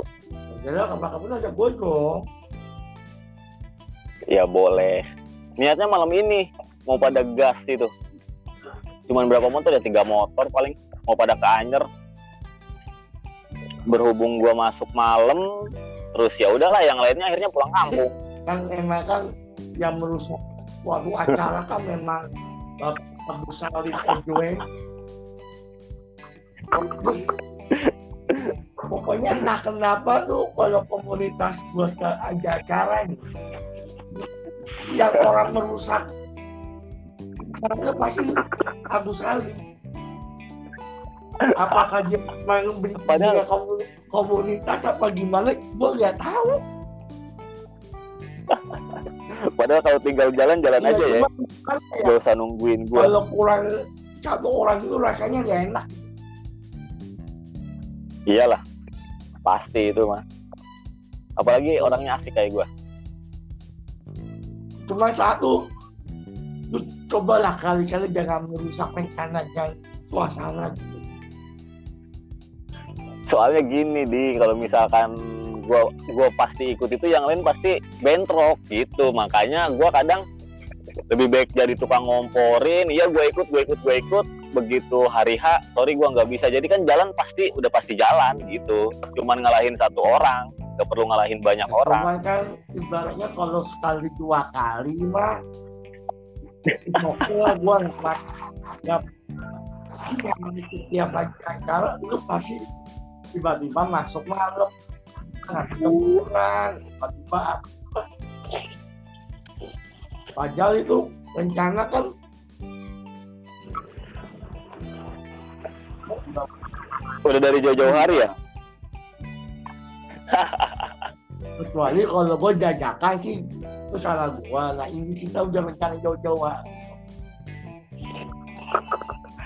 Jadi kapan-kapan aja gue dong. Ya boleh. Niatnya malam ini mau pada gas itu cuman berapa motor ya? Tiga motor paling. Mau pada ke Anyer. Berhubung gua masuk malam terus ya udahlah yang lainnya akhirnya pulang kampung. Kan emang kan yang merusak suatu acara kan memang Abu Salim Ojwe pokoknya entah kenapa tuh kalau komunitas buat ada acara ini yang orang merusak karena pasti Abu Salim apakah dia memang benci Padahal- dengan komu- komunitas apa gimana gue nggak tahu. *laughs* Padahal kalau tinggal jalan jalan Iya, aja ya. ya, gak usah nungguin gua. Kalau kurang satu orang itu rasanya nggak enak. Iyalah pasti itu mah apalagi orangnya asik kayak gua. Cuma satu lu cobalah kali-kali jangan merusak rencana dan suasana. gitu. Soalnya gini di kalau misalkan gua gua pasti ikut itu yang lain pasti bentrok gitu. Makanya gua kadang lebih baik jadi tukang ngomporin. Iya gua ikut gua ikut gua ikut. Begitu hari H sorry gua nggak bisa. Jadi kan jalan pasti udah pasti jalan gitu. Cuman ngalahin satu orang gak perlu ngalahin banyak orang. Cuman kan ibaratnya kalau sekali dua kali mah lah gua. Nggak nggak tiap lagi acara itu pasti tiba-tiba masuk malam. Ngambil kurang tiba-tiba apa? Padahal itu rencana kan. Udah dari jauh-jauh hari ya? Kecuali kalau gue jajakan sih itu salah gua. Nah ini kita udah rencana jauh-jauh.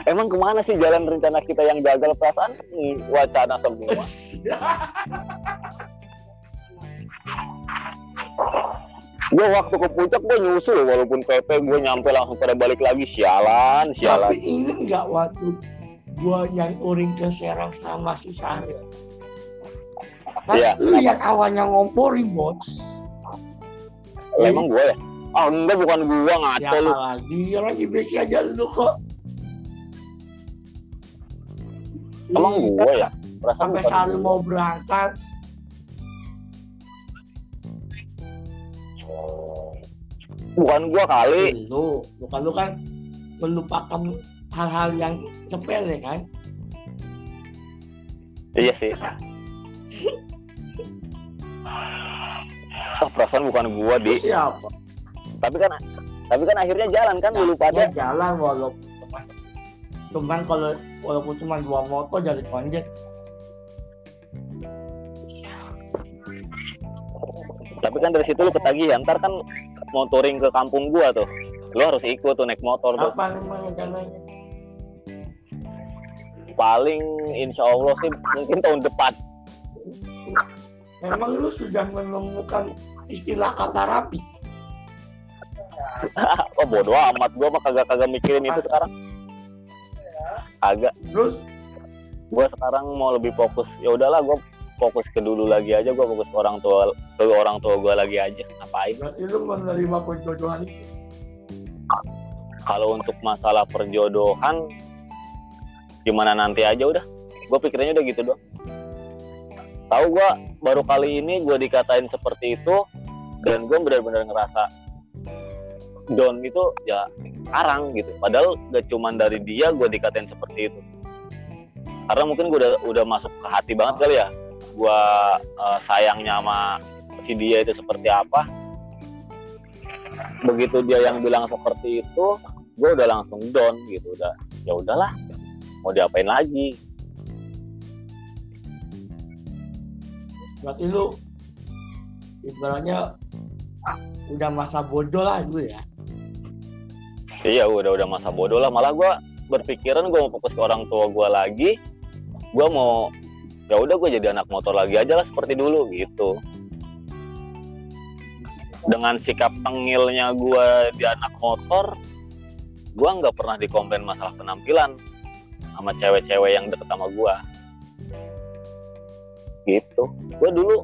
Emang ke mana sih jalan rencana kita yang gagal? Perasaan wacana semua. Gue waktu ke puncak gue nyusul walaupun PP gue nyampe langsung pada balik lagi. Sialan sialan. Tapi ini nggak waktu gua yang touring ke Serang sama si Sahri kan Iya. lu yang awalnya ngomporin Oh, emang gue ya? Ah enggak bukan gue ngaco siapa lu. lagi? Lagi besi aja lu kok emang gue ya? Perasaan sampai bukan gua. mau berangkat. Bukan gue kali. Lu lu kan lu kan melupakan hal-hal yang sepele kan? Iya sih. Oh, perasaan bukan gue di siapa? Tapi kan tapi kan akhirnya jalan kan lu pada Ya, jalan walaupun cuma- cuman kalau walaupun cuma dua motor jadi konjet tapi kan dari situ lu ketagihan ntar kan mau touring ke kampung gua tuh. Lu harus ikut tuh naik motor tuh. Apa rencananya? paling insya Allah sih mungkin tahun depan. Memang lu sudah menemukan istilah kata rapi. *laughs* oh bodo amat. Gua mah kagak kagak mikirin itu sekarang agak. Terus? Gua sekarang mau lebih fokus ya udahlah gua fokus ke dulu lagi aja gua fokus ke orang tua ke orang tua gua lagi aja. Ngapain? Berarti lu menerima perjodohan itu. kalau untuk masalah perjodohan gimana nanti aja udah. Gue pikirnya udah gitu doang. Tahu gue baru kali ini gue dikatain seperti itu dan gue benar-benar ngerasa down itu ya sekarang gitu. Padahal gak cuman dari dia gue dikatain seperti itu. Karena mungkin gue udah udah masuk ke hati banget kali ya gue eh, sayangnya sama si dia itu seperti apa. Begitu dia yang bilang seperti itu gue udah langsung down gitu udah ya udahlah mau diapain lagi. Berarti lu ibaratnya udah masa bodoh lah dulu ya. Iya udah udah masa bodoh lah. Malah gue berpikiran gue mau fokus ke orang tua gue lagi. Gue mau ya udah gue jadi anak motor lagi aja lah seperti dulu gitu. Dengan sikap tengilnya gue di anak motor gue nggak pernah dikomplain masalah penampilan sama cewek-cewek yang deket sama gue gitu. Gue dulu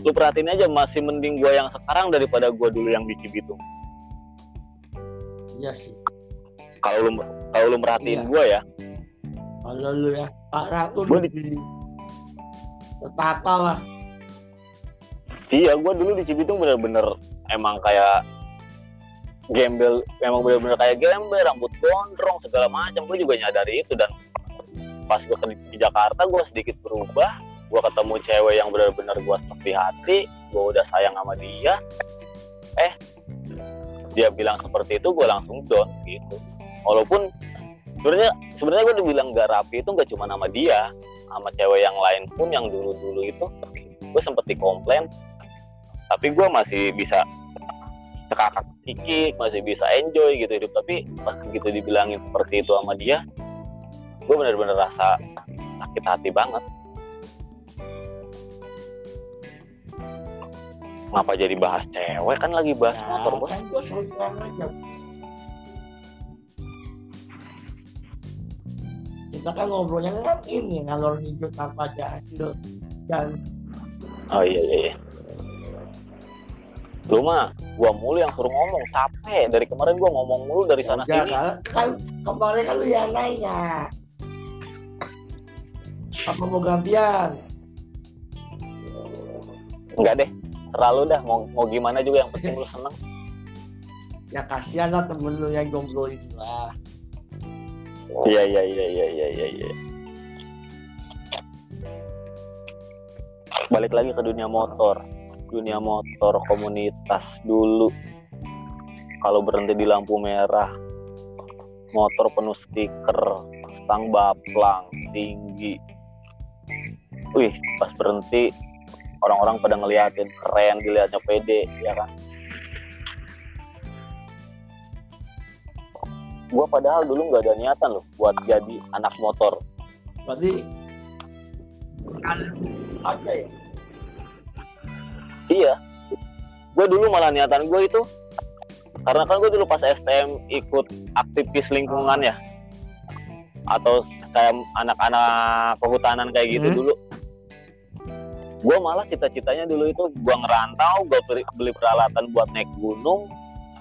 lu perhatiin aja masih mending gue yang sekarang daripada gue dulu yang bici itu Iya sih. kalau lu kalau lu merhatiin Iya. gue ya Kalau lu ya Pak Ratu Gua di- tertata lah. iya gue dulu di Cibitung bener-bener emang kayak gembel emang bener-bener kayak gembel rambut gondrong segala macam gue juga nyadari itu dan pas gue di Jakarta gue sedikit berubah gue ketemu cewek yang bener-bener gue stuck di hati gue udah sayang sama dia eh dia bilang seperti itu gue langsung down gitu. Walaupun sebenarnya sebenarnya gue dibilang gak rapi itu gak cuma nama dia sama cewek yang lain pun yang dulu-dulu itu. Gue sempet dikomplain tapi gue masih bisa cekakak kikik masih bisa enjoy gitu hidup. Tapi pas begitu dibilangin seperti itu sama dia gue bener-bener rasa sakit hati banget kenapa jadi bahas cewek? Kan lagi bahas Ya, motor bos. kan gue selalu bilang aja. Kita kan ngobrolnya kan ini ngalor ngidul tanpa ada hasil dan oh iya iya iya. Lu mah gua mulu yang suruh ngomong. Capek. Dari kemarin gua ngomong mulu dari sana ya, sini. kan, kan kemarin kan lu yang nanya. Apa mau gantian? Enggak deh terlalu dah mau mau gimana juga yang penting lu seneng *laughs* ya kasihan lah temen lu yang jomblo itu lah Iya iya iya iya iya iya. iya. Balik lagi ke dunia motor, dunia motor komunitas dulu. Kalau berhenti di lampu merah, motor penuh stiker, stang baplang tinggi. Wih, pas berhenti orang-orang pada ngeliatin keren, dilihatnya pede, ya kan? Gua padahal dulu nggak ada niatan loh buat jadi anak motor. berarti ada ya Iya. Gue dulu malah niatan gue itu karena kan gue dulu pas STM ikut aktivis lingkungan ya atau kayak anak-anak kehutanan kayak gitu Hmm. dulu. Gue malah cita-citanya dulu itu gue ngerantau, gue beli, beli peralatan buat naik gunung,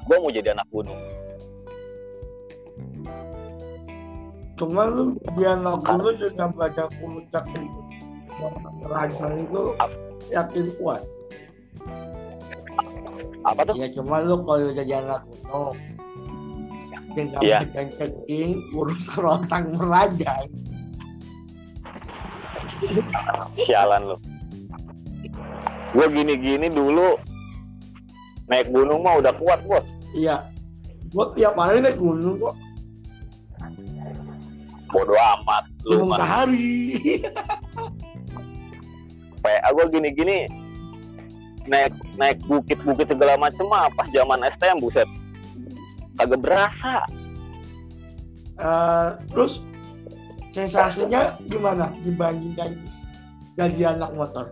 gue mau jadi anak gunung. cuma lu dia anak dulu dengan baca puncak itu rajang itu yakin kuat Apa tuh? ya cuma lu kalau jadi anak gunung dengan Iya. kencing urus kerontang merajang Sialan lu. Gue gini-gini dulu naik gunung mah udah kuat bos. iya. Gua tiap hari naik gunung kok. Bodoh amat lu gunung sehari. PA gue gini-gini naik naik bukit-bukit segala macem mah pas zaman STM buset. Kagak berasa. Eh, terus sensasinya gimana dibandingkan jadi anak motor?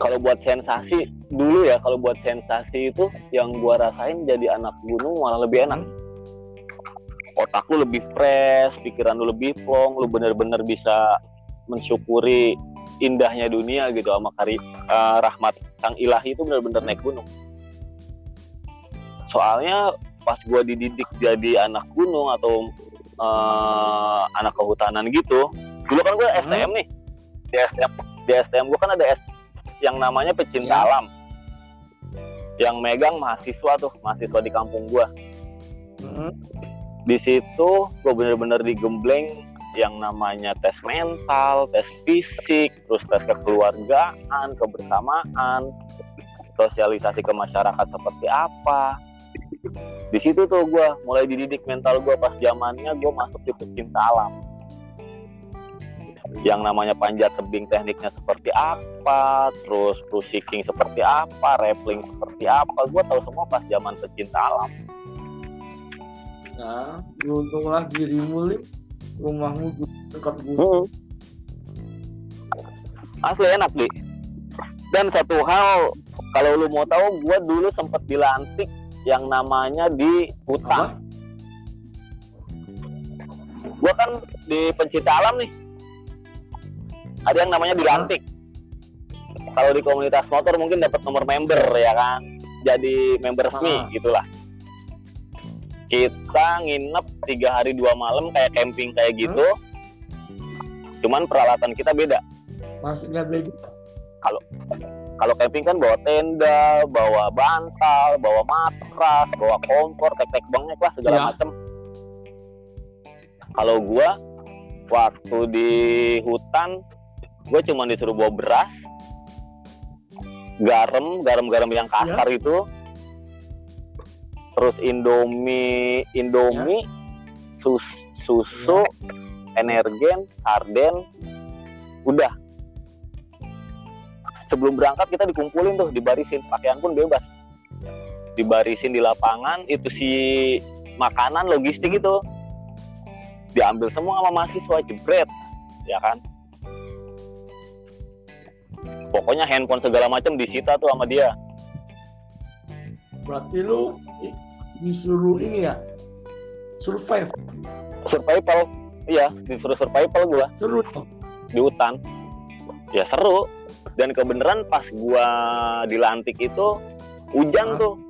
Kalau buat sensasi dulu ya kalau buat sensasi itu yang gua rasain jadi anak gunung malah lebih enak. Otak lu lebih fresh pikiran lu lebih plong lu bener-bener bisa mensyukuri indahnya dunia gitu sama kari eh, rahmat sang ilahi itu bener-bener naik gunung. Soalnya pas gua dididik jadi anak gunung atau eh, anak kehutanan gitu dulu kan gue STM nih. Di STM di STM gue kan ada S yang namanya pecinta Ya. alam yang megang mahasiswa tuh mahasiswa di kampung gue Mhm. di situ gue bener-bener digembleng yang namanya tes mental, tes fisik, terus tes kekeluargaan, kebersamaan, sosialisasi ke masyarakat seperti apa. Di situ tuh gue mulai dididik mental gue pas zamannya gue masuk di pecinta alam. Yang namanya panjat tebing tekniknya seperti apa, terus cruising seperti apa, rappelling seperti apa, gue tahu semua pas zaman pecinta alam. Nah, beruntunglah dirimu, Lim. Rumahmu dekat gunung. Hmm. Asli enak, Di. Dan satu hal, kalau lu mau tahu, gua dulu sempet dilantik yang namanya di hutan. Gua kan di pencinta alam nih. Ada yang namanya dilantik. Kalau di komunitas motor mungkin dapat nomor member ya kan. Jadi member resmi Ah. gitulah. Kita nginep tiga hari dua malam kayak camping kayak gitu. Cuman peralatan kita beda. Masih nggak beda. Kalau camping kan bawa tenda, bawa bantal, bawa matras, bawa kompor, tek-tek banyak lah segala Iya. macem. Kalau gua waktu di hutan, gua cuma disuruh bawa beras, garam, garam-garam yang kasar Iya. itu, terus indomie, indomie, sus- susu, energen, sarden, udah. Sebelum berangkat kita dikumpulin tuh dibarisin. Pakaian pun bebas. Dibarisin di lapangan itu si makanan logistik itu. Diambil semua sama mahasiswa jebret. Ya kan pokoknya handphone segala macam disita tuh sama dia. Berarti lu disuruh ini ya, survive. survival iya. Disuruh survival gua. Seru. Di hutan. Ya seru. Dan kebenaran pas gua dilantik itu hujan tuh.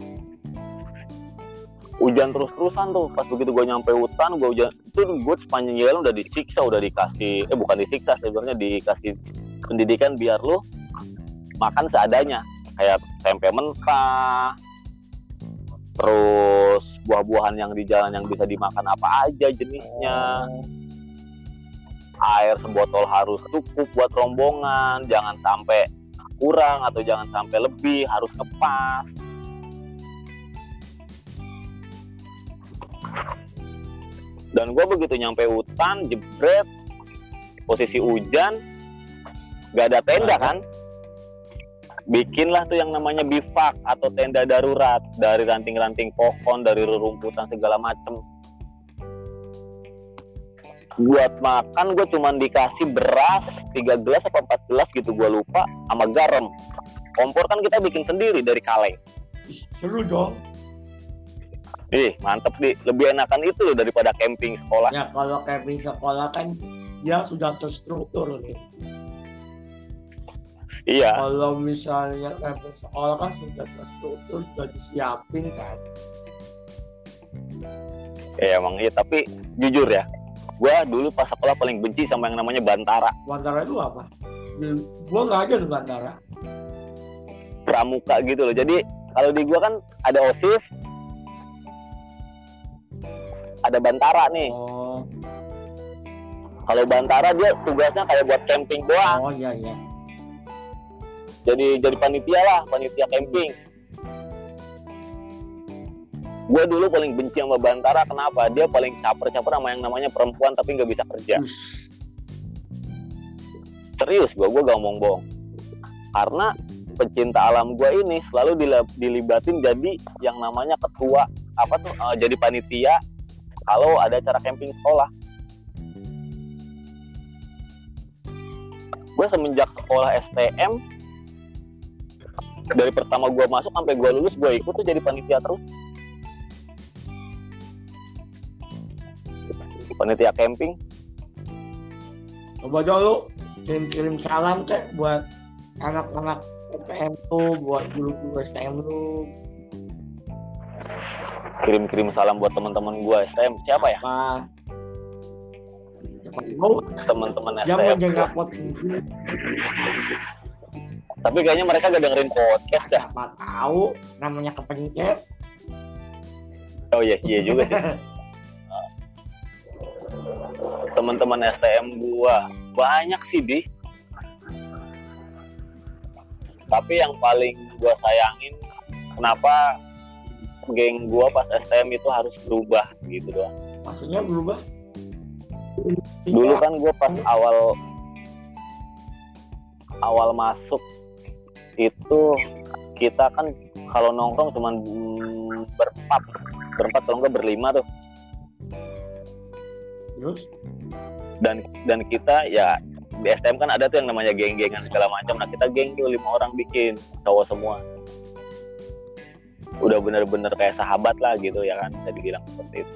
Hujan terus-terusan tuh. Pas begitu gua nyampe hutan gua hujan. Itu gue sepanjang jalan udah disiksa udah dikasih eh bukan disiksa sebenarnya dikasih pendidikan biar lu makan seadanya kayak tempe mentah terus buah-buahan yang di jalan yang bisa dimakan apa aja jenisnya air sebotol harus cukup buat rombongan, jangan sampai kurang atau jangan sampai lebih, harus ngepas. Dan gue begitu nyampe hutan, jebret, posisi hujan, gak ada tenda kan? Bikinlah tuh yang namanya bivak atau tenda darurat. Dari ranting-ranting pohon, dari rerumputan segala macem. Buat makan gue cuman dikasih beras 3 gelas apa 4 gelas gitu gue lupa sama garam. Kompor kan kita bikin sendiri dari kaleng Seru dong. ih mantep di. Lebih enakan itu loh daripada camping sekolah. Ya kalau camping sekolah kan dia sudah terstruktur nih. Iya Kalau misalnya camping sekolah kan sudah terstruktur, sudah disiapin kan. ya emang iya tapi jujur ya gue dulu pas sekolah paling benci sama yang namanya bantara Bantara itu apa? Di, gua nggak aja tuh Bantara. pramuka gitu loh jadi kalau di gue kan ada osis ada bantara nih Oh, kalau bantara dia tugasnya kayak buat camping doang oh iya iya. Jadi jadi panitia lah panitia camping. Gue dulu paling benci sama Bantara kenapa? Dia paling caper-caper sama yang namanya perempuan tapi nggak bisa kerja. Serius gue gue gak ngomong bohong karena pecinta alam gua ini selalu dilibatin jadi yang namanya ketua apa tuh eh, jadi panitia kalau ada acara camping sekolah. Gue semenjak sekolah STM dari pertama gua masuk sampai gua lulus gue ikut tuh jadi panitia terus. Panitia camping. Coba dong lu kirim-kirim salam kek buat anak-anak STM lu, buat guru-guru STM lu. kirim-kirim salam buat teman-teman gua STM siapa ya tahu teman-teman STM menjaga gua. Tapi kayaknya mereka gak dengerin podcast dah Siapa tahu namanya kepencet. oh iya iya juga sih teman-teman STM gua banyak sih di tapi yang paling gua sayangin kenapa geng gua pas STM itu harus berubah gitu doang Maksudnya berubah. dulu kan gue pas awal awal masuk itu kita kan kalau nongkrong cuman berempat berempat kalau enggak berlima tuh. Terus? Dan dan kita ya di STM kan ada tuh yang namanya geng-gengan segala macam. Nah kita geng tuh lima orang bikin cowok semua. Udah bener-bener kayak sahabat lah gitu ya kan bisa dibilang seperti itu.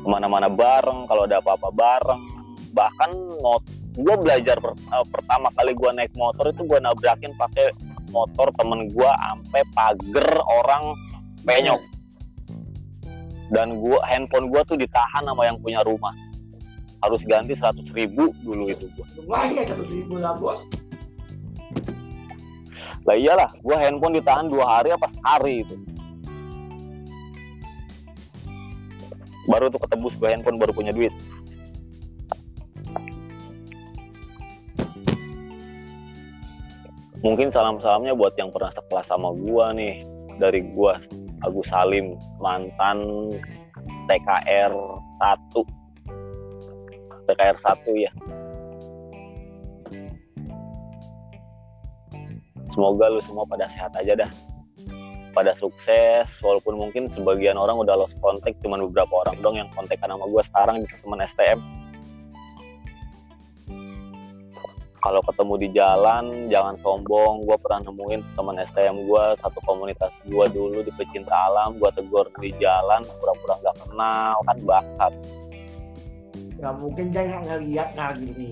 Ke mana-mana bareng kalau ada apa-apa bareng. Bahkan mot gue belajar per- eh, pertama kali gue naik motor itu gue nabrakin pakai motor temen gue sampai pagar orang penyok. Dan gua handphone gue tuh ditahan sama yang punya rumah. Harus ganti 100 ribu dulu itu gue lumayan satu ribu lah bos. lah iyalah gue handphone ditahan dua hari apa sehari itu. Baru tuh ketebus gue handphone baru punya duit mungkin salam-salamnya buat yang pernah sekelas sama gua nih. Dari gua Agus Salim mantan TKR 1 TKR 1 ya. Semoga lu semua pada sehat aja dah. Pada sukses walaupun mungkin sebagian orang udah lost kontak cuman beberapa orang dong yang kontekan sama gue sekarang di teman STM kalau ketemu di jalan jangan sombong. Gue pernah nemuin teman STM gue satu komunitas gue dulu di pecinta alam. Gue tegur di jalan pura-pura nggak kenal kan bakat. Gak mungkin dia nggak ngeliat nggak gini.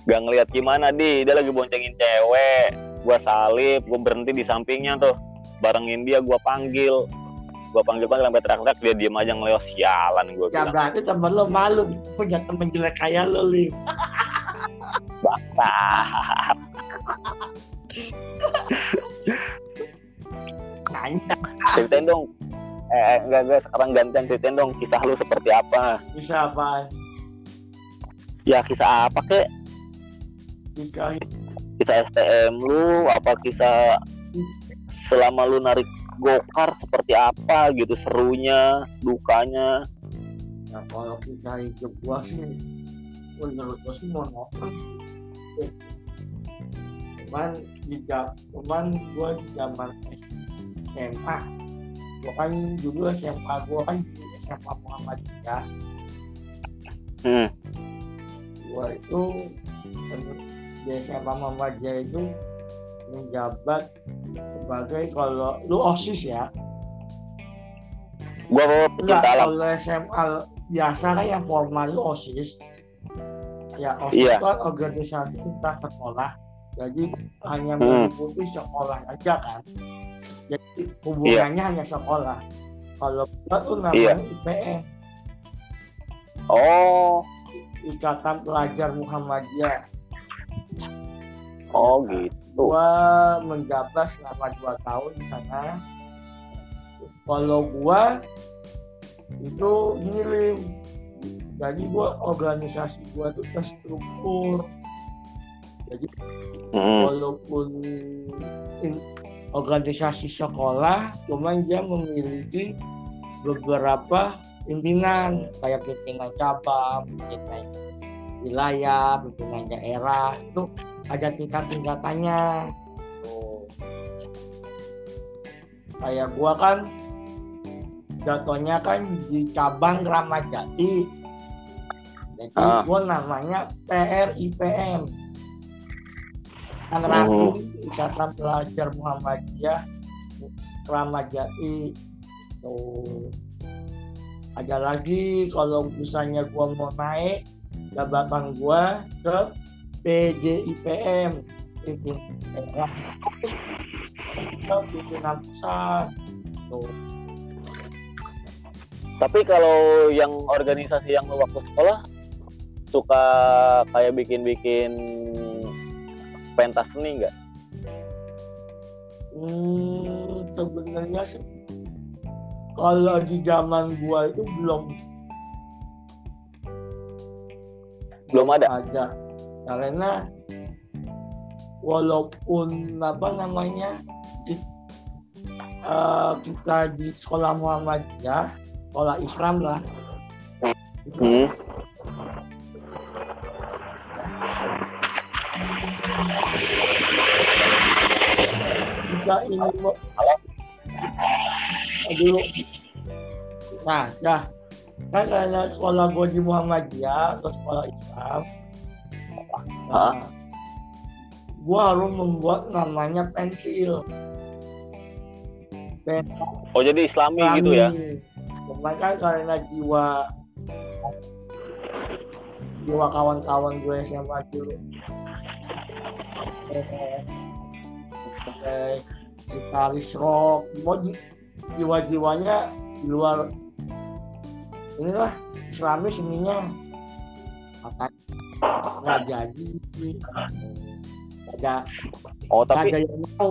gak ngeliat gimana di? Dia lagi boncengin cewek. Gue salib gue berhenti di sampingnya tuh. Barengin dia gue panggil. Gue panggil panggil sampai teriak-teriak dia diem aja ngeleos sialan gue Ya bilang. berarti temen lo malu punya temen jelek kayak lo lim. *laughs* Nanya. Ceritain dong. Eh eh, enggak enggak. Sekarang gantian ceritain dong. Kisah lu seperti apa? Bisa apa? ya kisah apa kek? Bisa kisah STM lu apa kisah selama lu narik gokar seperti apa gitu? Serunya dukanya? Nah, kalau kisah hidup gua sih menurut gua sih monoton. Cuman di cuman gua di zaman SMA gua kan dulu SMA gua kan di SMA Muhammadiyah. Hmm. gua itu di SMA Muhammadiyah itu menjabat sebagai kalau lu osis ya? Gua enggak pecinta alam. kalau SMA biasa kan yang formal lu osis ya osis Iya. itu organisasi sekolah. Jadi hanya Hmm. meliputi sekolah aja kan. Jadi hubungannya hanya sekolah. Kalau gua tuh namanya IPM oh. Ikatan Pelajar Muhammadiyah. Oh gitu. Gua menjabat selama dua tahun di sana. Kalau gua itu gini lim jadi gua organisasi gua tuh terstruktur jadi Hmm. walaupun in- organisasi sekolah cuman dia memiliki beberapa pimpinan kayak pimpinan cabang pimpinan wilayah pimpinan daerah itu ada tingkat-tingkatannya Oh. kayak gua kan jatuhnya kan di cabang Ramadjati jadi Ah. gua namanya PRIPM kan rangkum Ikatan Pelajar Muhammadiyah Ramadjati tuh ada lagi kalau misalnya gua mau naik jabatan gua ke PJIPM pimpinan daerah. Ke pimpinan pusat tuh Tapi kalau yang organisasi yang lu waktu sekolah suka kayak bikin-bikin pentas seni nggak? Hmm, sebenarnya sih kalau di zaman gua itu belum Belum ada. ada karena walaupun apa namanya ki- eh, kita di sekolah Muhammadiyah sekolah Islam lah Hmm. Kita ini mau dulu nah dah kan karena sekolah gue di Muhammadiyah atau sekolah Islam nah, gue harus membuat namanya pensil Pen- Oh jadi Islami gitu ya? Cuman kan karena jiwa jiwa kawan-kawan gue SMA dulu eh, gitaris rock mau ji- jiwa-jiwanya di luar inilah Islamis ininya makanya nggak jadi ada Oh ada tapi yang mau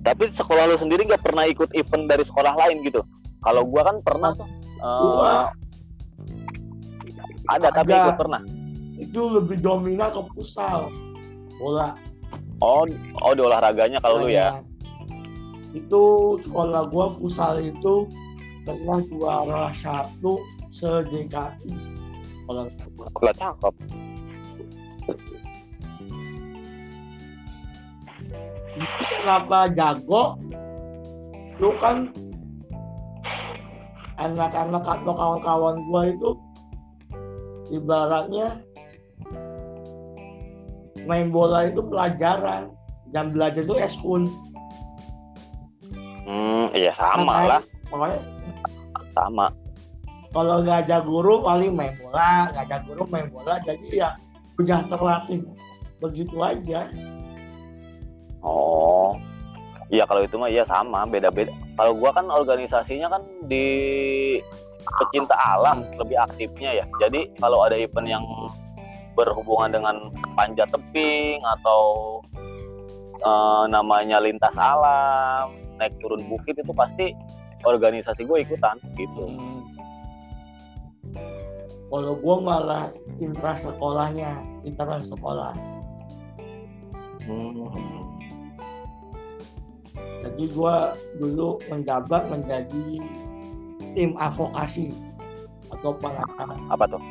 tapi sekolah lu sendiri nggak pernah ikut event dari sekolah lain gitu? Kalau gua kan pernah tuh. Eh, gua ada tapi ada. ikut pernah. itu lebih dominan ke futsal bola Oh oh di olahraganya kalau lu ya? Makanya, itu sekolah gua futsal itu pernah juara satu se DKI kalau cakep. kenapa jago lu kan anak-anak atau kawan-kawan gua itu ibaratnya main bola itu pelajaran. Jam belajar itu eskul Hmm iya sama Makanya- lah. makanya sama. kalau nggak ada guru paling main bola. Nggak ada guru main bola. Jadi ya udah terlatih begitu aja. Oh. Iya kalau itu mah iya sama. Beda-beda. Kalau gua kan organisasinya kan di pecinta alam lebih aktifnya ya. Jadi kalau ada event yang berhubungan dengan panjat tebing atau eh, namanya lintas alam, naik turun bukit itu pasti organisasi gue ikutan gitu. kalau gue malah intra sekolahnya intra sekolah Hmm. jadi gue dulu menjabat menjadi tim advokasi atau pengacara Apa tuh?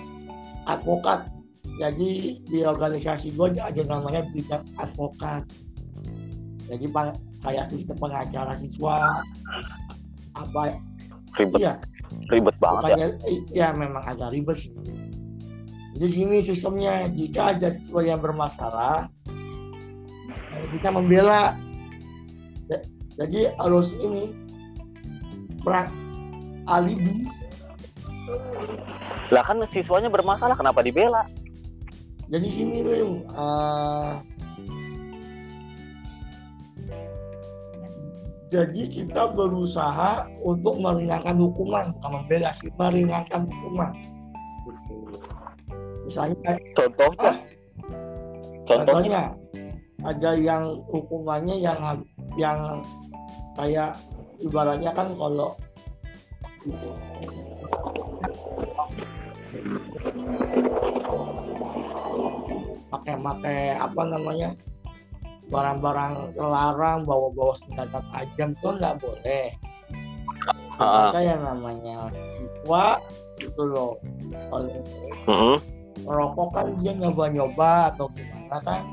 advokat jadi di organisasi gue ada namanya bidang advokat. Jadi kayak sistem pengacara siswa. Apa? Ribet, iya. Ribet banget ya. bukannya ya memang agak ribet sih. Jadi gini sistemnya. Jika ada siswa yang bermasalah kita membela. Jadi harus ini perang alibi. Lah kan siswanya bermasalah, kenapa dibela? Jadi gini Lim eh, jadi kita berusaha untuk meringankan hukuman. Bukan membela sih. Meringankan hukuman. Misalnya Contohnya? Contohnya? Contohnya ada yang hukumannya yang yang kayak ibaratnya kan kalau pakai-pakai apa namanya barang-barang terlarang bawa-bawa senjata tajam itu nggak boleh. Maka yang namanya siswa itu loh kalau Mm-mm. rokok kan dia nyoba-nyoba atau gimana kan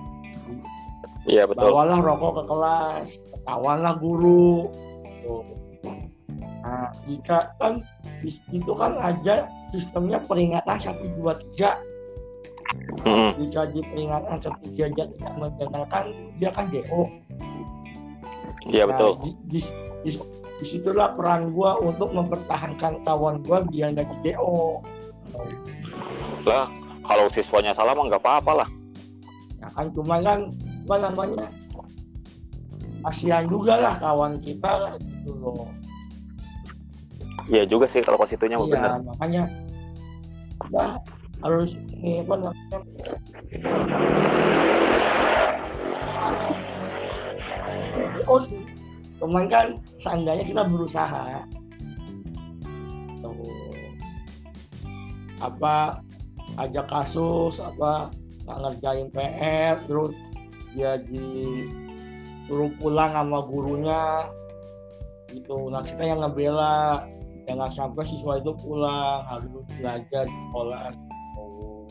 Iya betul. bawalah rokok ke kelas ketahuanlah guru Tuh. nah jika kan di situ kan aja sistemnya peringatan satu dua tiga jika di peringatan ketiga dia tidak mendengarkan dia kan JO Iya Nah, betul. di, di, di, di situlah peran gua untuk mempertahankan kawan gua biar nggak di JO Lah kalau siswanya salah mah nggak apa-apa lah. Nah kan cuma kan apa namanya kasihan juga lah kawan kita gitu loh. Iya juga sih kalau ke situnya mah bener. Iya makanya harus ini apa namanya? Oh sih cuman kan seandainya kita berusaha. Tuh. Apa ajak kasus apa nggak ngerjain PR terus dia disuruh pulang sama gurunya. Gitu nah kita yang ngebela jangan sampai siswa itu pulang harus belajar di sekolah. Oh.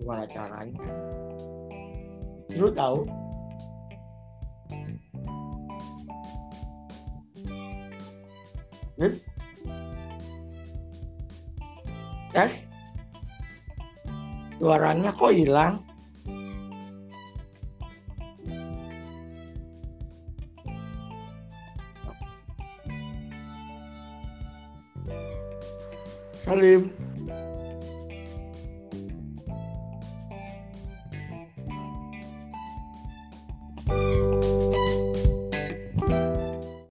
Gimana caranya? Seru tahu Yep. Tes? Suaranya kok hilang Salim